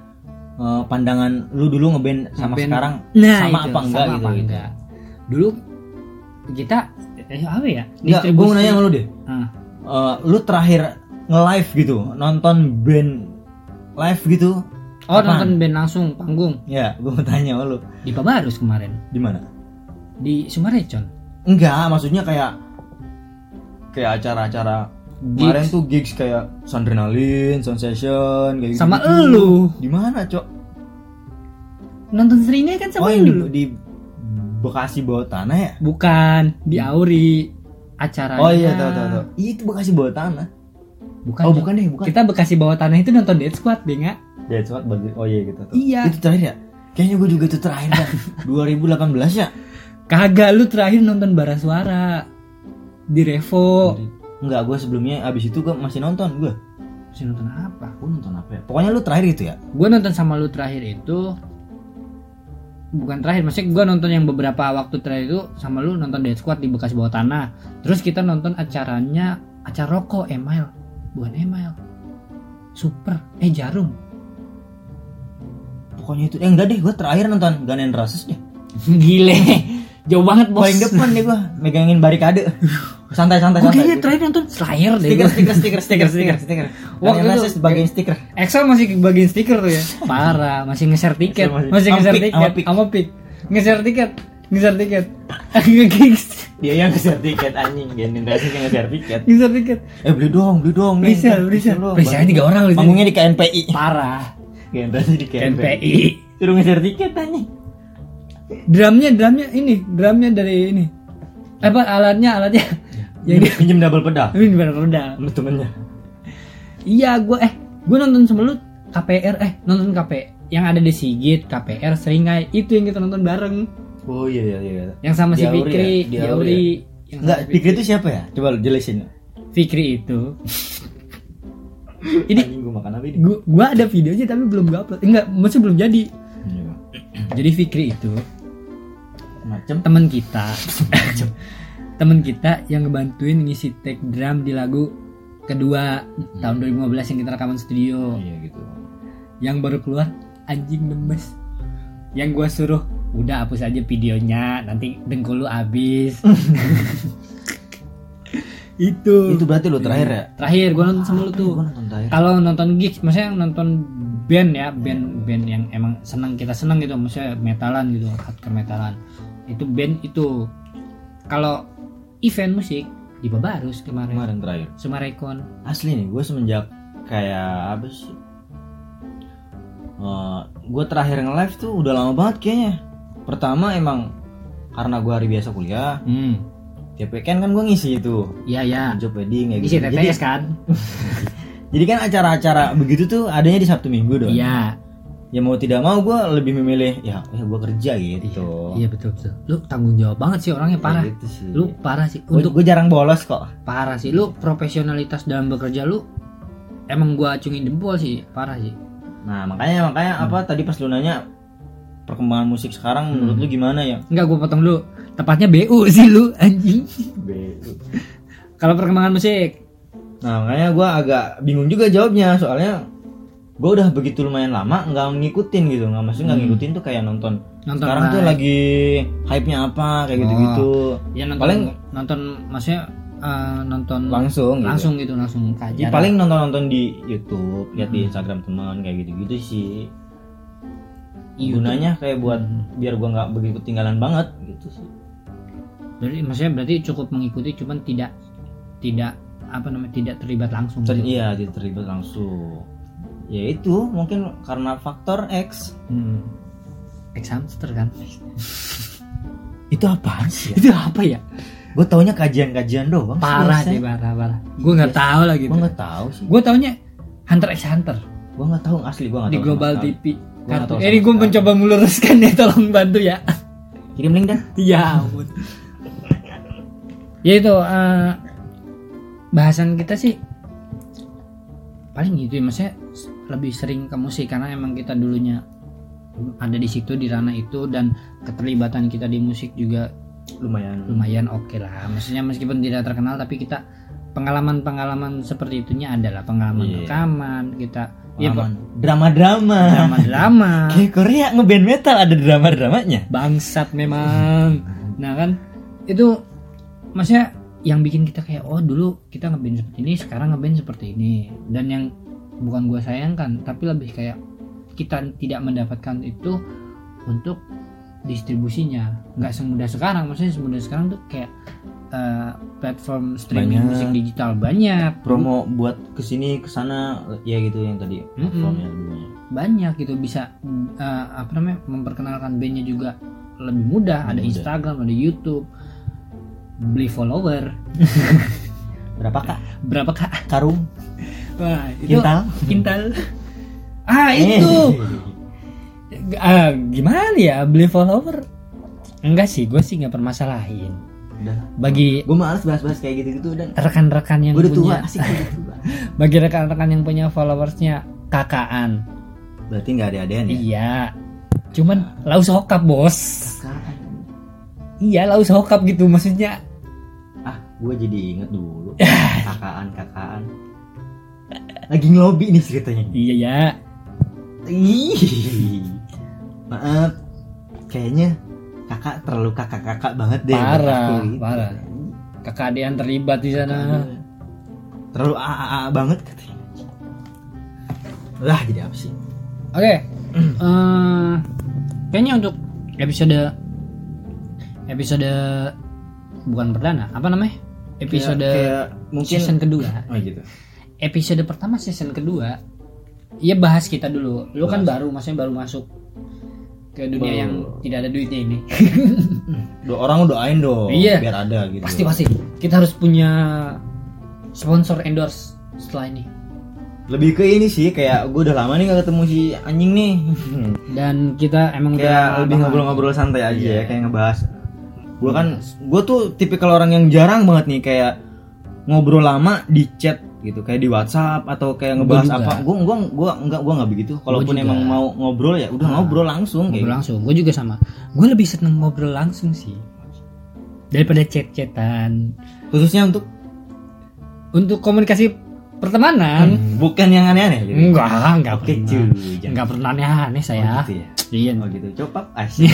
eh, pandangan lu dulu ngeband sama Ngeband. sekarang Nah, sama itu, apa enggak sama gitu. apa gitu. enggak. dulu kita eh, apa ya Enggak, gue mau nanya sama lu deh. Ah, Eh, lu terakhir nge-live gitu, nonton band live gitu. oh Apaan? nonton band langsung panggung Ya, gue mau tanya sama lu. di Pabarus kemarin Di mana? di Sumarecon Enggak, maksudnya kayak kayak acara-acara kemarin tuh gigs kayak Sandrenalin, Sound Session, kayak sama gitu. elu Di mana, Cok? nonton Serine kan Oh, sama yang di, di Bekasi bawah tanah ya? bukan di Auri acaranya Oh iya, tahu tahu tahu. Itu Bekasi bawah tanah. bukan Oh, bukan deh, bukan. kita Bekasi bawah tanah itu nonton Dead Squad deh nggak That's what bagi- Oh iya gitu. tuh. Iya. Itu terakhir ya? Kayaknya gue juga itu terakhir dah. 2018 ya? kagak lu terakhir nonton Bara Suara di Revo Enggak, gue sebelumnya abis itu gue masih nonton gue. Masih nonton apa Gue nonton apa ya? Pokoknya lu terakhir gitu ya? gue nonton sama lu terakhir itu bukan terakhir maksudnya gue nonton yang beberapa waktu terakhir itu sama lu nonton Dead Squad di bekas bawah tanah. Terus kita nonton acaranya acara rokok email bukan email super. Eh jarum. Pokoknya itu. Eh enggak deh, gue terakhir nonton Gun N' Roses deh. gile. Jauh banget bos. Paling depan deh gue megangin barikade. Santai santai gue santai. kayaknya terakhir nonton Slayer deh Stiker stiker stiker stiker stiker stiker. Waktu itu- bagian stiker. Excel masih bagian stiker tuh ya parah masih nge-share tiket masih- nge-share tiket sama Pik. nge-share tiket nge-share tiket nge-gigs Dia yang nge-share tiket anjing, Roses yang nge-share tiket. nge-share tiket Eh beli dong, beli dong. nih. Brisel, Brisel. dong. Briselnya tiga orang loh, Panggungnya di KNPI. parah Roses di KNPI. KNPI Suruh nge-share tiket anjing. drumnya drumnya ini drumnya dari ini apa alatnya alatnya yang di Pinjem double pedal. ini benar pedal Lu temennya. iya gue eh gue nonton sama lu KPR eh nonton KP yang ada di Sigit KPR Seringai itu yang kita nonton bareng Oh iya iya iya. yang sama si Fikri ya? Di di Auri Auri yang Enggak, sama Pikir itu siapa ya? Coba lu jelasin. Fikri itu ini gua makan apa ini? gua, gua ada videonya tapi belum gua upload enggak masih belum jadi Iya. jadi Fikri itu Macem. teman kita teman kita yang ngebantuin ngisi take drum di lagu kedua tahun 2015 yang kita rekaman studio. Iya gitu. yang baru keluar anjing lemes yang gua suruh udah hapus aja videonya nanti dengkul lu abis itu. Itu berarti lu terakhir ya? terakhir gua nonton sama lu tuh. nonton terakhir. kalau nonton gigs maksudnya nonton band ya band band yang emang senang kita senang gitu maksudnya metalan gitu hardcore metalan. Itu band itu. Kalau event musik di Babarus kemarin Kemarin terakhir. Sumarekon Asli nih, gue semenjak kayak apa sih? gue terakhir nge-live tuh udah lama banget kayaknya. Pertama emang karena gue hari biasa kuliah, hmm tiap weekend kan gue ngisi itu iya ya job wedding isi gitu. TTS kan jadi kan acara-acara begitu tuh adanya di Sabtu Minggu dong. iya Ya mau tidak mau gue lebih memilih ya, ya gue kerja gitu. iya betul betul. Lu tanggung jawab banget sih orangnya parah. Kayak gitu sih. lu parah sih. Gua- untuk gue jarang bolos kok. parah sih. Lu profesionalitas dalam bekerja lu emang gua acungin jempol sih. Parah sih. Nah makanya makanya Hmm. apa tadi pas lu nanya perkembangan musik sekarang menurut lu gimana ya? Enggak gue potong dulu. Tepatnya BU sih lu anjing. Kalau perkembangan musik. Nah makanya gue agak bingung juga jawabnya. Soalnya gue udah begitu lumayan lama nggak ngikutin gitu nggak maksudnya nggak ngikutin tuh kayak nonton, Hmm. Nonton sekarang tuh live. lagi hype nya apa kayak gitu gitu ya nonton Paling- nonton maksudnya eh, nonton langsung gitu. langsung gitu langsung ke Ya, acara. paling nonton nonton di YouTube lihat Hmm. di Instagram teman kayak gitu gitu sih Iya, gunanya kayak buat Hmm. biar gue nggak begitu ketinggalan banget gitu sih Berarti maksudnya berarti cukup mengikuti cuman tidak tidak apa namanya tidak terlibat langsung. Ter- gitu. iya tidak terlibat langsung ya itu mungkin karena faktor X Hmm. Ex hamster kan. itu apaan sih ya? Itu apa ya? gue taunya kajian-kajian doang Parah sih parah parah. Gue nggak tahu lah gitu. gue nggak tahu sih Gue taunya Hunter x Hunter gue nggak tahu asli gue nggak di tahu Global. TV. Kartu. tahu Eh, Ini gue mencoba meluruskan ya, tolong bantu ya. kirim link dah Ya ampun. ya itu eh, bahasan kita sih paling gitu ya maksudnya lebih sering ke musik karena emang kita dulunya ada di situ di ranah itu dan keterlibatan kita di musik juga lumayan. lumayan oke lah. Maksudnya meskipun tidak terkenal tapi kita pengalaman-pengalaman seperti itunya adalah pengalaman Iya. rekaman kita ya Pengalaman. drama-drama. Drama-drama. Kayak Korea ngeband metal ada drama-dramanya. Bangsat memang. Nah kan itu maksudnya yang bikin kita kayak oh dulu kita ngeband seperti ini sekarang ngeband seperti ini. Dan yang bukan gua sayangkan tapi lebih kayak kita tidak mendapatkan itu untuk distribusinya nggak semudah sekarang maksudnya semudah sekarang tuh kayak eh, platform streaming Banyak. musik digital banyak promo buat ke sini ke sana ya gitu yang tadi Mm-mm. platformnya lebih banyak. banyak gitu bisa eh, apa namanya memperkenalkan bandnya juga lebih mudah ada Mudah. Instagram ada YouTube beli follower berapa kak berapa kak karung wah itu Kintal? kintal ah itu. Ah, gimana ya? Beli follower? Enggak sih gue sih nggak permasalahin. Udah. Bagi gue males bahas-bahas kayak gitu-gitu dan rekan-rekan yang gue udah tua punya asik gue udah tua. Bagi rekan-rekan yang punya followersnya kakaan. Berarti nggak ada adean ya iya. Cuman laus hokap bos. Kakak. iya laus hokap gitu maksudnya. Ah gue jadi inget dulu. Kakaan kakaan lagi ngelobi nih ceritanya. Iya ya. Ih, maaf. Kayaknya kakak terlalu kakak-kakak banget deh. Parah, gitu. parah. kakak adean terlibat di sana. Terlalu aa banget katanya. Lah jadi apa sih? Oke, eh, kayaknya untuk episode episode bukan perdana, apa namanya? Episode Kayak- kayak mungkin season kedua. oh gitu Episode pertama season kedua, ya bahas kita dulu. Lu kan baru, maksudnya baru masuk ke dunia Baru. yang tidak ada duitnya ini. Do orang doain dong Iya. biar ada gitu pasti pasti. Kita harus punya sponsor endorse setelah ini. lebih ke ini sih kayak gue udah lama nih gak ketemu si anjing nih Dan kita emang kayak udah lebih ngobrol-ngobrol santai aja Iya. ya kayak ngebahas gue kan gue tuh tipikal orang yang jarang banget nih kayak ngobrol lama di chat gitu. Kayak di WhatsApp atau kayak ngebahas juga. apa. Gue gua gua enggak gua nggak begitu. Kalaupun emang mau ngobrol ya udah ngobrol langsung kayak ngobrol langsung. Gue juga sama. Gue lebih seneng ngobrol langsung sih. Daripada chat-chatan. Gitu. khususnya untuk? Untuk komunikasi pertemanan. Bukan yang aneh-aneh gitu. enggak enggak Oke pernah. cuy enggak pernah aneh-aneh oh, saya gitu ya? Iya. Oh gitu. Copap asik.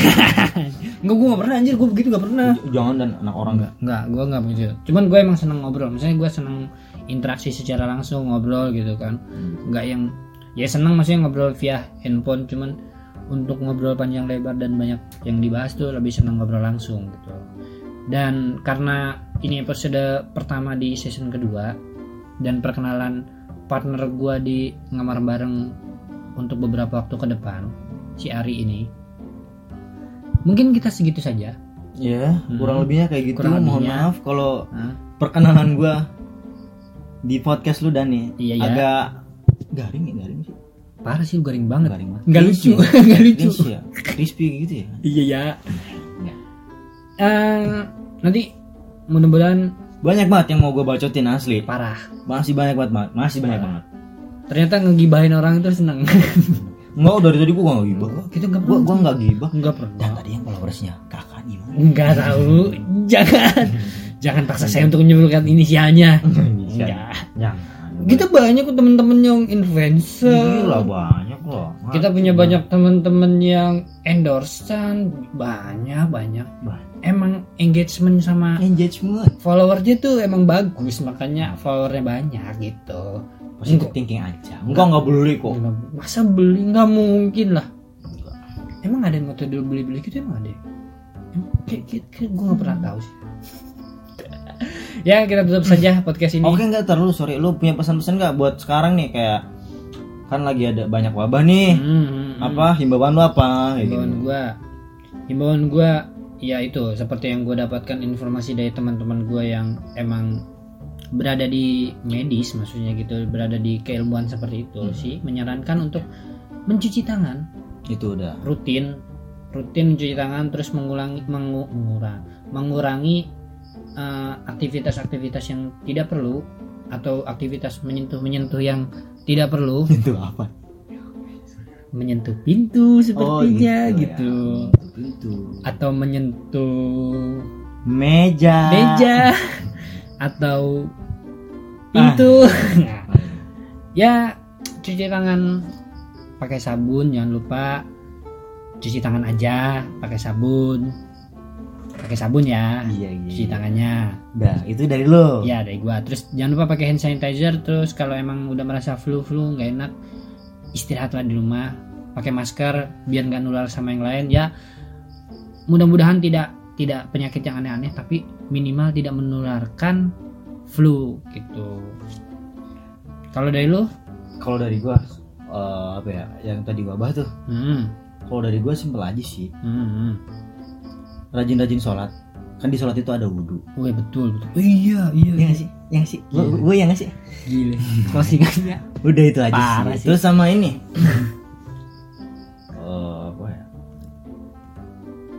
Enggak gue enggak pernah anjir. Gue begitu enggak pernah. Jangan dan anak orang enggak enggak gue enggak begitu. Cuman gue emang seneng ngobrol. Misalnya gue seneng interaksi secara langsung ngobrol gitu kan. Enggak yang ya seneng maksudnya ngobrol via handphone cuman untuk ngobrol panjang lebar dan banyak yang dibahas tuh lebih seneng ngobrol langsung gitu. Dan karena ini episode pertama di season kedua dan perkenalan partner gua di ngamar bareng untuk beberapa waktu ke depan si Ari ini mungkin kita segitu saja. Ya kurang lebihnya kayak gitu. Kurang mohon lebihnya. maaf kalau Hah? perkenalan gua di podcast lu Dani? Iya, ya. agak garing ya garing sih. Parah sih garing banget. Garing banget. Nggak lucu Crispy. nggak lucu. Ya? Crispy gitu ya? Iya ya. Ya. Eh, nanti mudah-mudahan banyak banget yang mau gue bacotin asli. Parah. Masih banyak banget Ma- masih banyak banget. Ternyata ngegibahin orang itu seneng. Enggak dari tadi gue gak gibah. Kita Gue pernah. gue gak gibah. Nggak Dan pernah tadi yang followersnya kakak gimana? nggak tahu. Jangan. Jangan paksa saya untuk menyebutkan inisialnya. Enggak Jangan kita banyak kok temen-temen yang influencer Gila banyak loh kita punya banyak temen-temen yang endorsean banyak banyak. Emang engagement sama Engagement. followernya tuh emang bagus makanya followernya banyak gitu. Positive thinking aja. Enggak. Gak beli kok. Masa beli? Nggak mungkin lah. Emang ada metode beli-beli gitu? Emang ada? Ya? Emang kayak, kayak, kayak gue nggak pernah tahu sih ya kita tutup saja podcast ini. Oke enggak terlalu sorry. Lu punya pesan-pesan gak buat sekarang nih? Kayak Kan lagi ada banyak wabah nih. Hmm, hmm, hmm. Apa himbauan lu apa? Himbauan gitu. gue himbauan gue ya itu seperti yang gue dapatkan informasi dari teman-teman gue yang emang berada di medis maksudnya gitu berada di keilmuan seperti itu sih menyarankan untuk mencuci tangan. Itu udah. Rutin. Rutin mencuci tangan terus mengulangi mengu, mengurang, mengurangi eh, aktivitas-aktivitas yang tidak perlu atau aktivitas menyentuh menyentuh yang tidak perlu Itu apa? menyentuh pintu sepertinya gitu, gitu, ya. Pintu. atau menyentuh Meja. meja atau pintu Nah, ya cuci tangan pakai sabun jangan lupa cuci tangan aja pakai sabun pakai sabun ya Iya, iya. cuci iya. tangannya Dah, itu dari lo. ya dari gua terus jangan lupa pakai hand sanitizer terus kalau emang udah merasa flu flu nggak enak istirahatlah di rumah pakai masker biar nggak nular sama yang lain ya mudah-mudahan tidak tidak penyakit yang aneh-aneh tapi minimal tidak menularkan flu gitu kalau dari lu Kalau dari gua eh, apa ya? Yang tadi wabah tuh. hmm, Kalau dari gua simpel aja sih. hmm, hmm. Rajin-rajin sholat. Kan di sholat itu ada wudhu. Wih, betul betul iya iya Iya nggak sih? Iya nggak sih? Gue Iya. gue ya nggak sih? gile closingannya Udah itu aja Parah sih. sih. Terus sama ini. Eh, apa ya?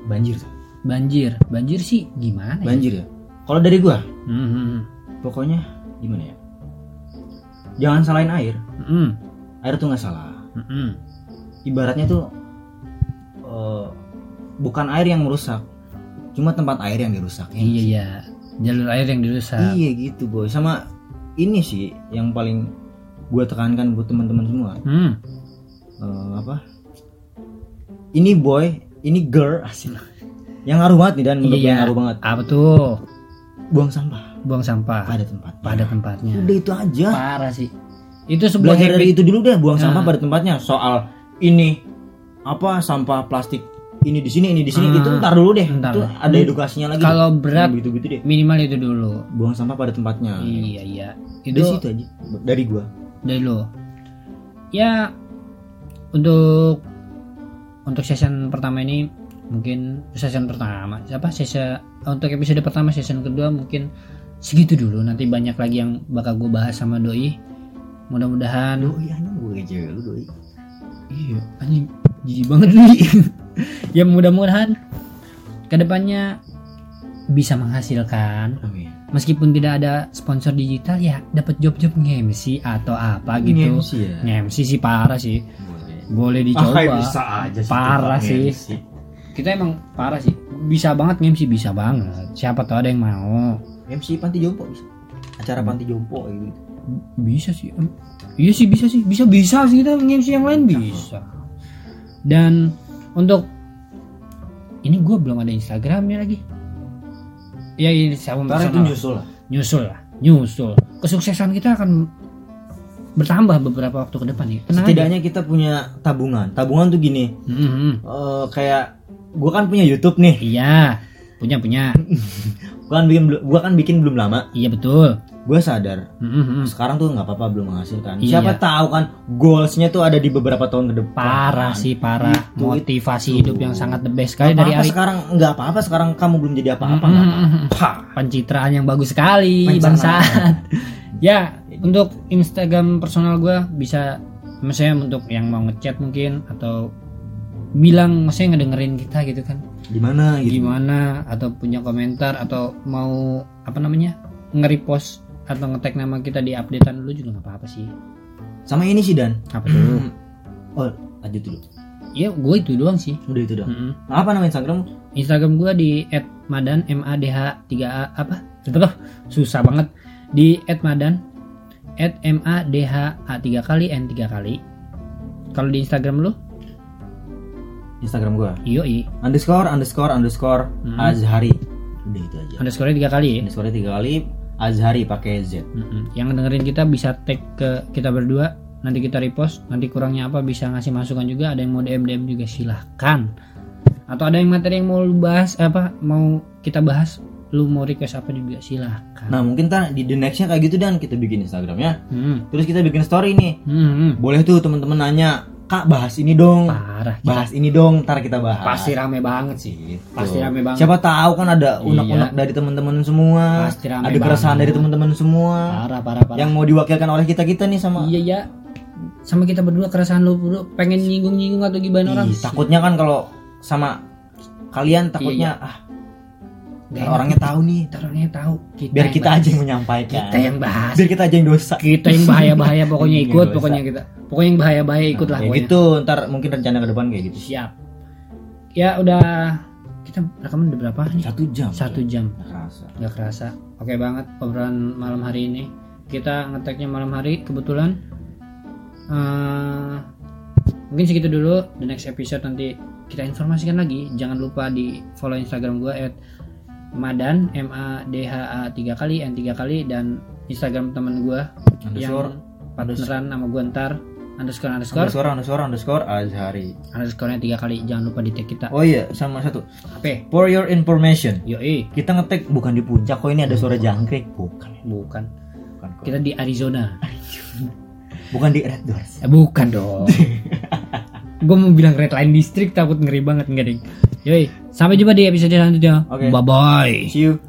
Banjir tuh. banjir banjir sih gimana ya? Banjir ya. Kalau dari gua, Hmm, hmm, pokoknya gimana ya? Jangan salahin air. Hmm, Air tuh nggak salah. hmm, hmm. Ibaratnya tuh eh, bukan air yang merusak, cuma tempat air yang dirusak. ya iya iya jalur air yang dirusak Iya gitu boy. Sama ini sih yang paling gua tekankan buat teman-teman semua. hmm. Eh, apa? Ini boy, ini girl asik. Yang ngaruh banget nih dan menurut iya gue yang ngaruh banget. apa tuh Buang sampah buang sampah pada tempat. pada tempatnya Udah itu aja. parah sih itu sebuah Belajar dari itu dulu deh, buang Nah. sampah pada tempatnya. Soal ini apa sampah plastik ini di sini ini di sini Ah, itu ntar dulu deh. ntar. Itu ada edukasinya lagi. kalau berat begitu gitu deh. minimal itu dulu Buang sampah pada tempatnya. iya iya Itu itu situ aja dari gua. dari lo ya untuk untuk season pertama ini mungkin season pertama siapa season untuk episode pertama season kedua mungkin segitu dulu nanti banyak lagi yang bakal gue bahas sama doi mudah-mudahan Doi anjing gue cewek lu doi. iya anjing jijik banget nih ya mudah-mudahan ke depannya bisa menghasilkan Amin. meskipun tidak ada sponsor digital ya dapat job-job nge-MC atau apa gitu Nge-MC ya. nge-MC sih parah sih Boleh. boleh dicoba Ah, bisa aja sih. Parah sih. MC. kita emang parah sih bisa banget nge-MC bisa banget siapa tahu ada yang mau MC panti jompo bisa. Acara panti jompo gitu. bisa sih iya sih bisa sih bisa bisa sih kita nge-MC yang lain bisa dan untuk ini gue belum ada Instagramnya lagi ya ini sama Ntar itu nyusul lah. nyusul lah nyusul kesuksesan kita akan bertambah beberapa waktu ke depan nih Tenang aja. Setidaknya kita punya tabungan. Tabungan tuh gini. Mhm. eh, kayak gua kan punya YouTube nih. iya punya punya Gua kan bikin gua kan bikin belum lama. iya betul Gua sadar Mhm. sekarang tuh nggak apa-apa belum menghasilkan. Iya. Siapa tahu kan goalsnya tuh ada di beberapa tahun ke depan. parah sih parah Itu, motivasi itu. hidup yang sangat the best sekali dari apa-apa Ari sekarang nggak apa-apa sekarang kamu belum jadi apa-apa. Mhm. nggak apa-apa. pencitraan yang bagus sekali bangsat ya untuk Instagram personal gue bisa misalnya untuk yang mau ngechat mungkin atau bilang maksudnya ngedengerin kita gitu kan Gimana gitu? gimana atau punya komentar atau mau apa namanya nge-repost atau nge-tag nama kita di updatean dulu juga nggak apa-apa sih Sama ini sih Dan. apa tuh Oh, lanjut dulu. ya gue itu doang sih Udah itu dong. Mm-mm. Apa nama Instagram? Instagram gue di @madan m a d h 3 a apa tetep susah banget di @madan m a d h a 3 kali n 3 kali kalau di Instagram lu Instagram gua. iyo i Underscore underscore underscore Hmm. Azhari. Udah itu aja. underscore tiga kali ya Underscore tiga kali Azhari pakai Z. Mm-mm. yang dengerin kita bisa tag ke kita berdua nanti kita repost nanti kurangnya apa bisa ngasih masukan juga ada yang mau DM DM juga silahkan atau ada yang materi yang mau lu bahas apa mau kita bahas lu mau request apa juga silahkan Nah mungkin tak di the nextnya kayak gitu dan kita bikin Instagramnya. Hmm. Terus kita bikin story nih. Hmm. Boleh tuh teman-teman nanya, kak bahas ini dong, parah kita bahas ini dong, ntar kita bahas. pasti rame banget sih Gitu. pasti rame banget Siapa tahu kan ada unek-unek Iya. dari teman-teman semua, Pasti rame ada keresahan banget. dari teman-teman semua, parah parah parah yang mau diwakilkan oleh kita kita nih sama. iya ya sama kita berdua keresahan lu berdua pengen nyinggung nyinggung atau gimana orang takutnya kan kalau sama kalian takutnya Iya, ah Nggak Biar orangnya tahu nih. Ntar orangnya tahu kita Biar kita bahas. aja yang menyampaikan. kita yang bahas Biar kita aja yang dosa. kita yang bahaya bahaya pokoknya Yang ikut pokoknya kita pokoknya yang bahaya bahaya ikut lah Ya pokoknya gitu, ntar mungkin rencana ke depan kayak gitu. siap ya udah kita rekaman udah berapa nih Satu jam. satu jam Nggak kerasa. nggak kerasa oke banget obrolan malam hari ini kita ngeteknya malam hari kebetulan eh, mungkin segitu dulu the next episode nanti kita informasikan lagi jangan lupa di follow instagram gue at madan m a d h a tiga kali n tiga kali dan instagram temen gue yang partneran sama gue ntar underscore underscore underscore, underscore, underscore, Azhari. underscore nya tiga kali jangan lupa di tag kita Oh iya, sama satu. apa For your information, yoi kita ngetek bukan di puncak kok ini ada suara jangkrik, bukan. bukan Bukan, kita di Arizona bukan di Red Doors. Eh, bukan dong. gue mau bilang red line district takut ngeri banget enggak ding. Yoi, sampai jumpa di episode selanjutnya. Oke. Bye bye. See you.